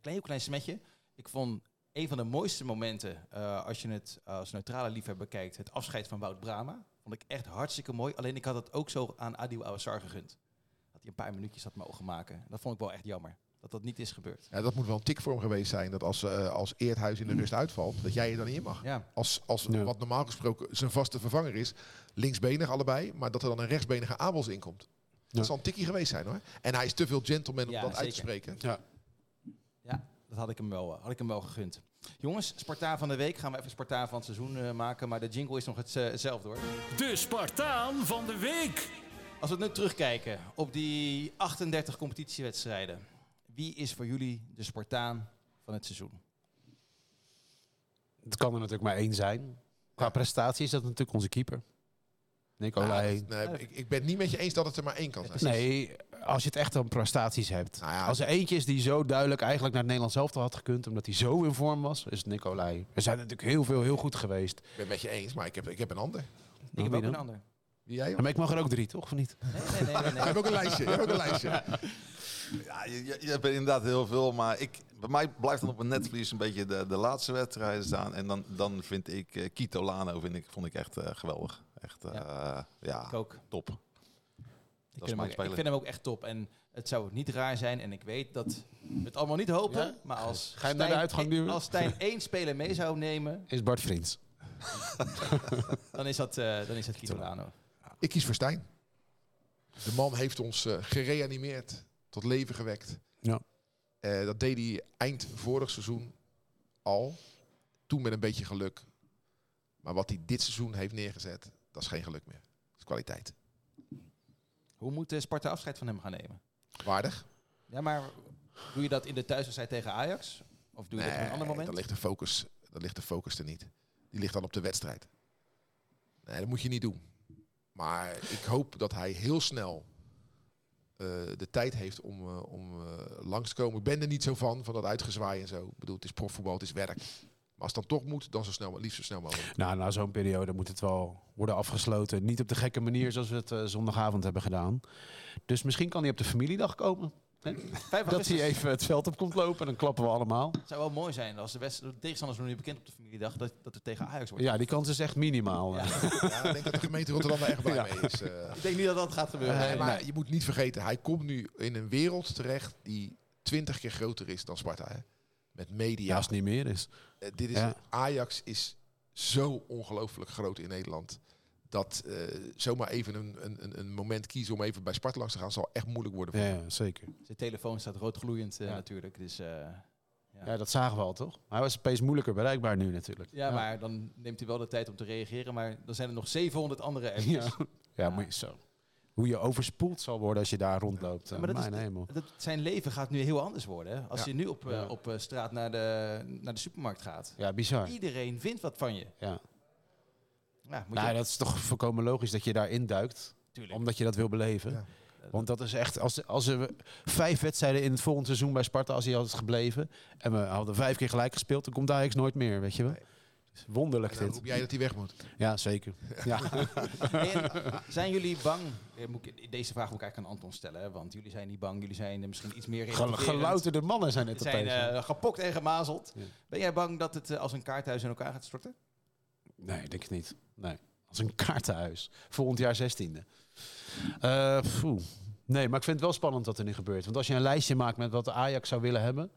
klein, heel klein smetje. Ik vond een van de mooiste momenten, eh, als je het als neutrale liefhebber bekijkt, het afscheid van Wout Brama. Vond ik echt hartstikke mooi. Alleen ik had het ook zo aan Adil Awassar gegund. Dat hij een paar minuutjes had mogen maken. Dat vond ik wel echt jammer. Dat dat niet is gebeurd. Ja, dat moet wel een tik voor hem geweest zijn. Dat als, eh, als Eerthuis in de rust uitvalt, dat jij er dan niet in mag. Ja, Als, als Ja. wat normaal gesproken zijn vaste vervanger is, linksbenig allebei, maar dat er dan een rechtsbenige Abels in komt. Ja. Dat zal een tikkie geweest zijn hoor. En hij is te veel gentleman om Ja, dat uit te spreken. Ja. ja dat had ik, hem wel, had ik hem wel gegund. Jongens, Spartaan van de week. Gaan we even Spartaan van het seizoen eh, maken. Maar de jingle is nog het, eh, hetzelfde hoor. De Spartaan van de week. Als we nu terugkijken op die 38 competitiewedstrijden. Wie is voor jullie de Spartaan van het seizoen? Het kan er natuurlijk maar één zijn. Qua prestatie is dat natuurlijk onze keeper. Nicolai. Ja, dat- nee, ik, ik ben het niet met je eens dat het er maar één kan zijn. nee, als je het echt om prestaties hebt. Nou ja, Als er eentje is die zo duidelijk eigenlijk naar het Nederlands elftal had gekund, omdat hij zo in vorm was, is het Nicolai. Er zijn natuurlijk heel veel heel goed geweest. Ik ben het met je eens, maar ik heb, ik heb een ander. Ik heb ook dan? een ander. Wie jij? Ja, maar ik mag er ook drie, toch? Of niet? Nee, nee, nee. nee. hebt ook een lijstje. Je hebt ook een lijstje. Ja, je, je, je hebt inderdaad heel veel, maar ik, bij mij blijft dan op een netvlies een beetje de, de laatste wedstrijden staan. En dan, dan vind ik eh, Kito Lano vind ik, vond ik echt eh, geweldig. Echt, eh, ja, Ik ook. top. Ik vind, ook, ik vind hem ook echt top. En het zou niet raar zijn, en ik weet dat we het allemaal niet hopen. Ja? Maar als Ga je hem naar de Stijn- uitgang duwen? Als Stijn één speler mee zou nemen, Is Bart Vriends. dan is dat, eh dan is dat Kito Lano. Ik kies voor Stijn. De man heeft ons eh, gereanimeerd, tot leven gewekt. Ja. Eh, dat deed hij eind vorig seizoen al. Toen met een beetje geluk. Maar wat hij dit seizoen heeft neergezet, dat is geen geluk meer. Dat is kwaliteit. Hoe moet Sparta afscheid van hem gaan nemen? Waardig? Ja, maar doe je dat in de thuiswedstrijd tegen Ajax? Of doe je dat op een ander moment? dan ligt de focus, dan ligt de focus er niet. Die ligt dan op de wedstrijd. Nee, dat moet je niet doen. Maar ik hoop dat hij heel snel eh, de tijd heeft om, eh, om eh, langs te komen. Ik ben er niet zo van, van dat uitgezwaai en zo. Ik bedoel, het is profvoetbal, het is werk. Maar als het dan toch moet, dan zo snel, liefst zo snel mogelijk. Nou, na zo'n periode moet het wel worden afgesloten. Niet op de gekke manier zoals we het eh, zondagavond hebben gedaan. Dus misschien kan hij op de familiedag komen. Hè? Dat hij even het veld op komt lopen, dan klappen we allemaal. Het zou wel mooi zijn als de, de tegenstanders nog niet bekend op de familiedag, dat, dat er tegen Ajax wordt. Ja, die kans is echt minimaal. Ja. Ja, ik denk dat de gemeente Rotterdam daar echt blij Ja. mee is. eh. Ik denk niet dat dat gaat gebeuren. Nee, maar je moet niet vergeten, hij komt nu in een wereld terecht die twintig keer groter is dan Sparta. Hè? Met media. Ja, als het niet meer is. Eh, dit is, Ja. Ajax is zo ongelooflijk groot in Nederland. Dat eh, zomaar even een, een, een- een moment kiezen om even bij Sparta langs te gaan, zal echt moeilijk worden. Ja, voor ja, zeker. Zijn telefoon staat roodgloeiend Ja. natuurlijk. Dus, eh, ja. Ja, dat zagen we al, toch? Hij was opeens moeilijker bereikbaar nu natuurlijk. ja, maar dan neemt hij wel de tijd om te reageren. Maar dan zijn er nog 700 andere appjes. Ja, ja moet je zo. Hoe je overspoeld zal worden als je daar rondloopt. Ja, eh, maar dat mijn hemel. Dat, zijn leven gaat nu heel anders worden. Als Ja. je nu op, eh, op eh, straat naar de, naar de supermarkt gaat. Ja, bizar. Iedereen vindt wat van je. Ja. Moet je Nou, dat is toch volkomen logisch dat je daarin duikt. Omdat je dat wil beleven. Ja. Want dat is echt, als, als er vijf wedstrijden in het volgende seizoen bij Sparta, als hij had gebleven. En we hadden vijf keer gelijk gespeeld, dan komt Ajax nooit meer, weet je wel. Nee. Wonderlijk En dan dit. roep jij dat hij weg moet. Ja, zeker. Ja. En zijn jullie bang? eh, moet ik- Deze vraag moet ik eigenlijk aan Anton stellen. Hè? Want jullie zijn niet bang. Jullie zijn eh, misschien iets meer. Gelouterde mannen zijn het zijn eh, gepokt en gemazeld. Ja. Ben jij bang dat het als een kaarthuis in elkaar gaat storten? Nee, denk ik niet. Nee. Als een kaartenhuis. Volgend jaar 16e. Eh, poeh. nee, maar ik vind het wel spannend wat er nu gebeurt. Want als je een lijstje maakt met wat Ajax zou willen hebben.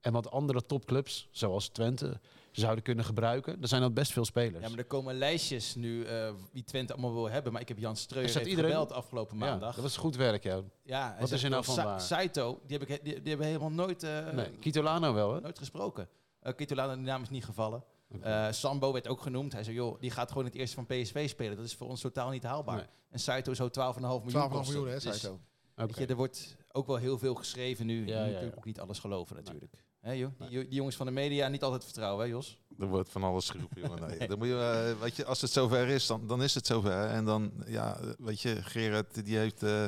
En wat andere topclubs, zoals Twente, zouden kunnen gebruiken. Dan zijn dat best veel spelers. Ja, maar er komen lijstjes nu eh, wie Twente allemaal wil hebben. Maar ik heb Jan Streuer heeft iedereen? gebeld afgelopen Ja, maandag. dat was goed werk, ja. ja, Wat zegt, is er nou van Sa- waar? Saito, die, heb ik, he- die, die hebben helemaal nooit, eh, Nee, Kitolano wel, hè? nooit gesproken. Uh, Kitolano, die naam is niet gevallen. Eh, Sambo werd ook genoemd. Hij zei, joh, die gaat gewoon het eerste van PSV spelen. Dat is voor ons totaal niet haalbaar. Nee. En Saito zou 12,5 miljoen 12 kosten. miljoen, hè, Dus, Saito. Oké. weet je, er wordt ook wel heel veel geschreven nu. Je Ja, moet ja, natuurlijk ja. ook niet alles geloven natuurlijk. Hè, joh? Die, die jongens van de media niet altijd vertrouwen, hè Jos? Er wordt van alles geroepen, jongen. Nee. Dan moet je, eh, weet je, als het zover is, dan, dan is het zover. En dan, ja, weet je, Gerard, die heeft, eh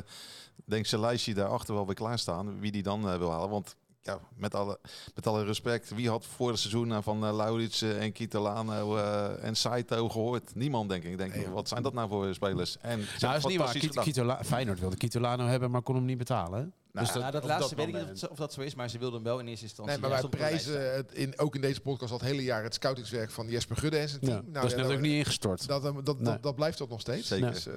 denk ik, zijn lijstje daarachter wel weer klaarstaan. Wie die dan eh, wil halen. Want, ja, met alle, met alle respect, wie had voor het seizoen van uh, Laurits en Kitolano eh, en Saito gehoord? Niemand, denk ik. Ik denk, wat zijn dat nou voor spelers? En Nou, is niet waar. Kit- Feyenoord wilde Kitolano hebben, maar kon hem niet betalen. Nou, Dus Nou, dat op laatste weet ik niet of, het zo- of dat zo is, maar ze wilden hem wel in eerste instantie. Nee, maar wij prijzen het in, ook in deze podcast al het hele jaar het scoutingswerk van Jesper Gudde en zijn team. Ja, Nou, dat is ja, net dat- ook niet ingestort. Dat, dat, dat, Nee. dat blijft dat nog steeds. Zeker. Dus, eh,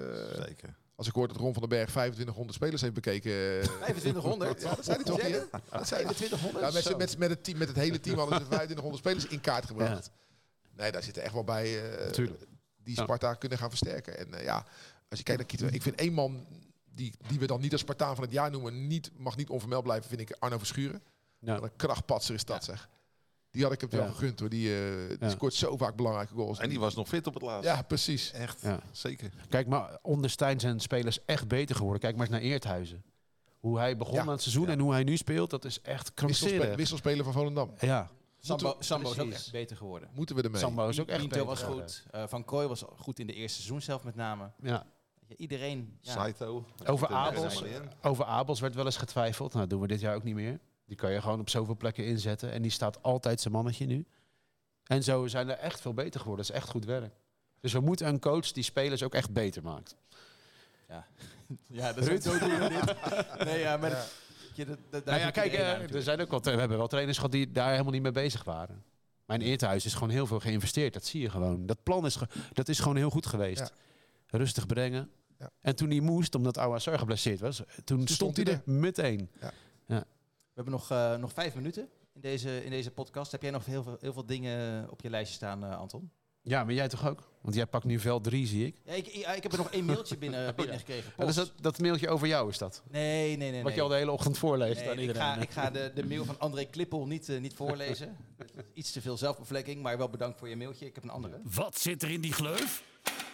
Zeker. als ik hoor dat Ron van den Berg 2500 spelers heeft bekeken. eh, 2500? Ja, dat zei hij toch hier? Dat zei hij. 2500? Ja, met, het team, met het hele team hadden ze 2500 spelers in kaart gebracht. Nee, daar zitten echt wel bij eh, die Ja. Sparta kunnen gaan versterken. En eh, ja, als je kijkt naar Kito, ik vind één man die, die we dan niet als Spartaan van het jaar noemen, niet, mag niet onvermeld blijven, vind ik Arno Verschuren. Ja. Wat een krachtpatser is dat, zeg. Die had ik het wel Ja. gegund hoor. Die, eh, die Ja. scoort zo vaak belangrijke goals. En die was nog fit op het laatst. Ja, precies. Echt, Ja. zeker. Kijk, maar onder Stijn zijn spelers echt beter geworden. Kijk maar eens naar Eerthuizen. Hoe hij begon Ja. aan het seizoen Ja. en hoe hij nu speelt, dat is echt Wisselspe krankzinnig. wisselspeler van Volendam. Ja, Sambo, Sambo is ook echt beter geworden. Moeten we ermee? Sambo is ook echt Pinto beter was geworden. goed. Eh, van Krooi was goed in de eerste seizoen zelf met name. Ja. Iedereen. Ja. Saito. Over Abels, over Abels werd wel eens getwijfeld. Nou, dat doen we dit jaar ook niet meer. Die kan je gewoon op zoveel plekken inzetten. En die staat altijd zijn mannetje nu. En zo zijn er echt veel beter geworden. Dat is echt goed werk. Dus we moeten een coach die spelers ook echt beter maakt. Ja, dat is zo doen we dit. Nee, ja, maar Ja. dat- je, dat, dat, daar Nou ja, kijk, eh, er zijn ook wel, we hebben wel trainers gehad die daar helemaal niet mee bezig waren. Mijn eerthuis is gewoon heel veel geïnvesteerd. Dat zie je gewoon. Dat plan is, ge- dat is gewoon heel goed geweest. Ja. Rustig brengen. Ja. En toen hij moest, omdat Ouassar geblesseerd was, toen stond, stond hij er meteen. We hebben nog, eh, nog vijf minuten in deze, in deze podcast. Heb jij nog heel veel, heel veel dingen op je lijstje staan, eh, Anton? Ja, maar jij toch ook? Want jij pakt nu vel 3, zie ik. Ja, ik, ik, ik heb er nog één mailtje binnen, binnengekregen. Ja, dus dat, dat mailtje over jou is dat? Nee, nee, nee. Wat je al de hele ochtend voorleest Nee, aan ik iedereen. ga, ik ga de, de mail van André Klippel niet, eh, niet voorlezen. Iets te veel zelfbevlekking, maar wel bedankt voor je mailtje. Ik heb een andere. Wat zit er in die gleuf?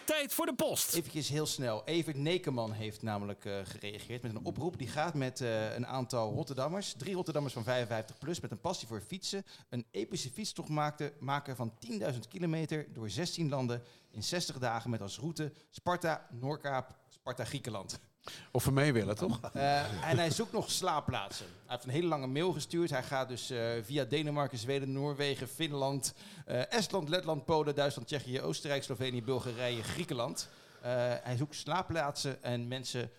Tijd voor de post. Even heel snel. Evert Nekeman heeft namelijk eh, gereageerd met een oproep. Die gaat met eh, een aantal Rotterdammers, drie Rotterdammers van 55 plus, met een passie voor fietsen, een epische fietstocht maakte, maken van 10.000 kilometer door 16 landen in 60 dagen met als route Sparta, Noordkaap, Sparta, Griekenland. Of we mee willen, toch? Eh, en hij zoekt nog slaapplaatsen. Hij heeft een hele lange mail gestuurd. Hij gaat dus eh, via Denemarken, Zweden, Noorwegen, Finland, eh, Estland, Letland, Polen, Duitsland, Tsjechië, Oostenrijk, Slovenië, Bulgarije, Griekenland. Hij zoekt slaapplaatsen en mensen.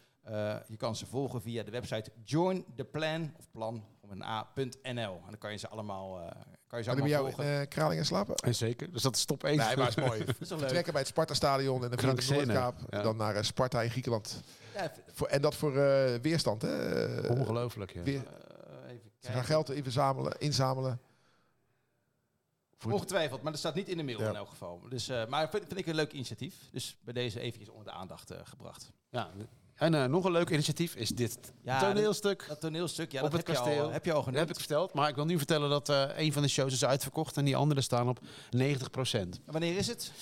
je kan ze volgen via de website jointheplan of plan een a.nl. En dan kan je ze allemaal, eh, kan je ze Kan hij bij allemaal jou volgen. in uh, Kralingen slapen? En zeker. Dus dat is top 1. Nee, maar het is mooi. Dat is wel leuk. Vertrekken bij het Sparta-stadion en dan via de. Noordkaap. Ja. Dan naar eh, Sparta in Griekenland. Ja, Voor, en dat voor eh, weerstand, hè? Eh, Ongelooflijk, ja. weer, eh, even Ze gaan geld inzamelen. inzamelen voor het- Ongetwijfeld, maar dat staat niet in de mail Ja. in elk geval. Dus, eh, maar vind, vind ik een leuk initiatief. Dus bij deze eventjes onder de aandacht eh, gebracht. Ja. En eh, nog een leuk initiatief is dit Ja, toneelstuk. Dat toneelstuk, ja, Op dat het heb, je kasteel. al, heb je al Dat genoemd. heb ik verteld, maar ik wil nu vertellen dat eh, een van de shows is uitverkocht en die andere staan op 90%. En Wanneer is het?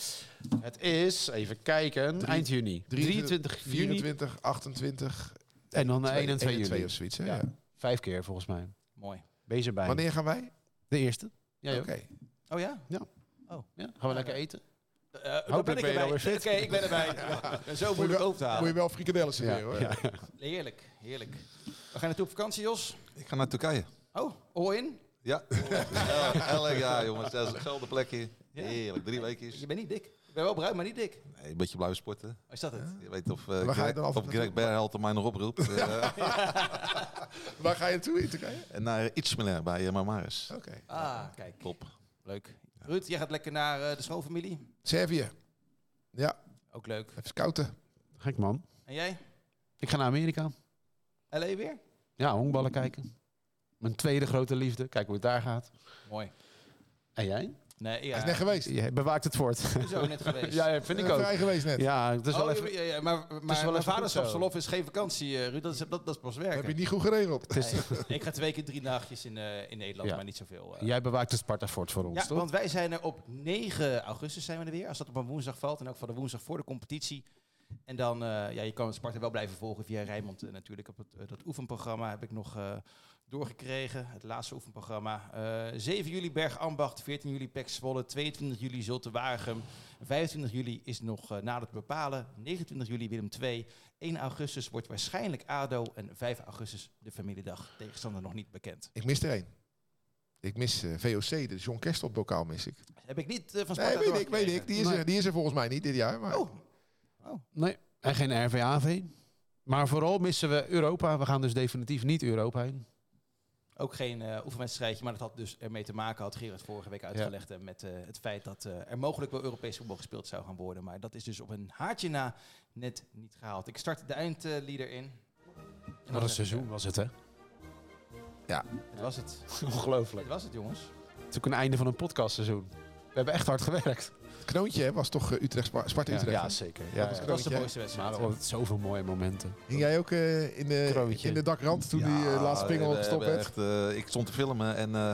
Het is, even kijken, Drie- eind juni. 23 juni 24, 28 en dan eh, 1 2 en 2 2 juli. of zoiets. Hè? Ja. Ja. Vijf keer volgens mij. Mooi. Wees erbij. Wanneer gaan wij? De eerste. Ja, Oké. Oh ja? ja, gaan we lekker eten? Uh, daar Hopelijk ben ik ben je erbij. fit. Oké, ik ben erbij. Ja. En zo moeilijk over te Moet je halen. wel frikadellen serveren hoor. Ja. Heerlijk, heerlijk. We gaan naartoe op vakantie, Jos. Ik ga naar Turkije. Oh, all in? Ja, El- elk jaar jongens. Dat is hetzelfde plekje. Ja. Heerlijk, drie weekjes. Je bent niet dik. Ik ben wel bruin, maar niet dik. Nee, een beetje blijven sporten. Oh, is dat het? Je weet of, uh, Waar ga je Greg, of Greg Berhalter mij nog oproept. Eh, Waar ga je naartoe in Turkije? en naar Itzmiller bij uh, Marmaris. Oké. Ah, kijk. Top. Leuk. Ruud, jij gaat lekker naar eh, de schoonfamilie. Servië. Ja, Ook leuk. even scouten. Gek man. En jij? Ik ga naar Amerika. LA weer? Ja, honkballen kijken. Mijn tweede grote liefde. Kijk hoe het daar gaat. Mooi. En jij? Nee, ja. Hij is net geweest. Je bewaakt het voort. is ook net geweest. ja, vind ik Eh, ook. Vrij geweest net. Ja, het is wel Oh, even... ja, ja, maar maar wel vaderschapsverlof is geen vakantie, eh, Ruud. Dat is, dat, dat is pas werken. Heb je niet goed geregeld? Het is- Nee, ik ga twee keer drie dagjes in, eh, in Nederland, Ja. maar niet zoveel. Jij bewaakt het Sparta Fort voor ons, Ja, toch? want wij zijn er op 9 augustus zijn we er weer. Als dat op een woensdag valt. En ook van de woensdag voor de competitie. En dan, eh, ja, je kan het Sparta wel blijven volgen via Rijnmond. eh, natuurlijk op het, dat oefenprogramma heb ik nog eh, doorgekregen. Het laatste oefenprogramma. Eh 7 juli Berg Ambacht, 14 juli Pek Zwolle, 22 juli Zulte Waregem. 25 juli is nog eh, nader te bepalen. 29 juli Willem II. 1 augustus wordt waarschijnlijk ADO. En 5 augustus de familiedag. Tegenstander nog niet bekend. Ik mis er één. Ik mis eh, VOC, de John Kerstelt bokaal mis ik. Heb ik niet van Sparta Nee, weet ik, weet ik. Die is, Nee. er, die is er volgens mij niet dit jaar. Maar Oh, Nee, en geen RVAV. Maar vooral missen we Europa. We gaan dus definitief niet Europa heen. Ook geen eh, oefenwedstrijdje, maar dat had dus ermee te maken, had Gerard vorige week uitgelegd, eh, met eh, het feit dat eh, er mogelijk wel Europees voetbal gespeeld zou gaan worden. Maar dat is dus op een haartje na net niet gehaald. Ik start de eindlieder in. En Wat een seizoen was het, hè? eh, Het was het. Ongelooflijk. Het was het, jongens. Het is ook een einde van een podcastseizoen. We hebben echt hard gewerkt. Hè, was toch eh, Utrecht, Spa- Sparta Ja, Utrecht. ja hè? zeker. Dat Ja. Dat was de mooiste wedstrijd. Maar altijd zoveel mooie momenten. Hing jij ook eh, in, de, Kroontje. in de dakrand toen die eh, laatste pingel gestopt hebben werd? echt, eh, ik stond te filmen en eh,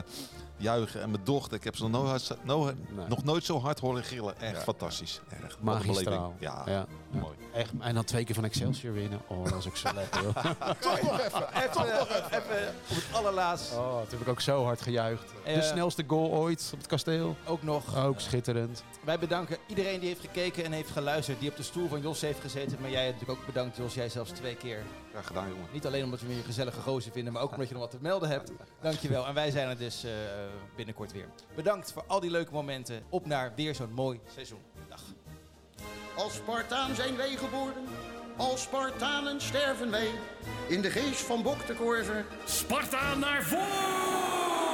juichen. En mijn dochter, ik heb ze nog nooit, no- Nee. nog nooit zo hard horen gillen. Echt Ja. fantastisch. Echt, wat een Magistraal. Ja, Ja. mooi. Echt, en dan twee keer van Excelsior winnen. Oh, dat is ook zo lekker. joh. Toch nog even. Even, eh, even op het allerlaatst. Oh, toen heb ik ook zo hard gejuicht. Eh, de snelste goal ooit op het kasteel. Ook nog. Ook schitterend. Wij bedanken iedereen die heeft gekeken en heeft geluisterd. Die op de stoel van Jos heeft gezeten. Maar jij hebt natuurlijk ook bedankt, Jos. Jij zelfs twee keer. Graag gedaan, jongen. Niet alleen omdat we je een gezellige gozer vinden, maar ook omdat je nog wat te melden hebt. Dankjewel. En wij zijn er dus eh, binnenkort weer. Bedankt voor al die leuke momenten. Op naar weer zo'n mooi seizoen. Dag. Als Spartaan zijn wij geboren, als Spartanen sterven wij. In de geest van Bok de Korver Sparta naar voren!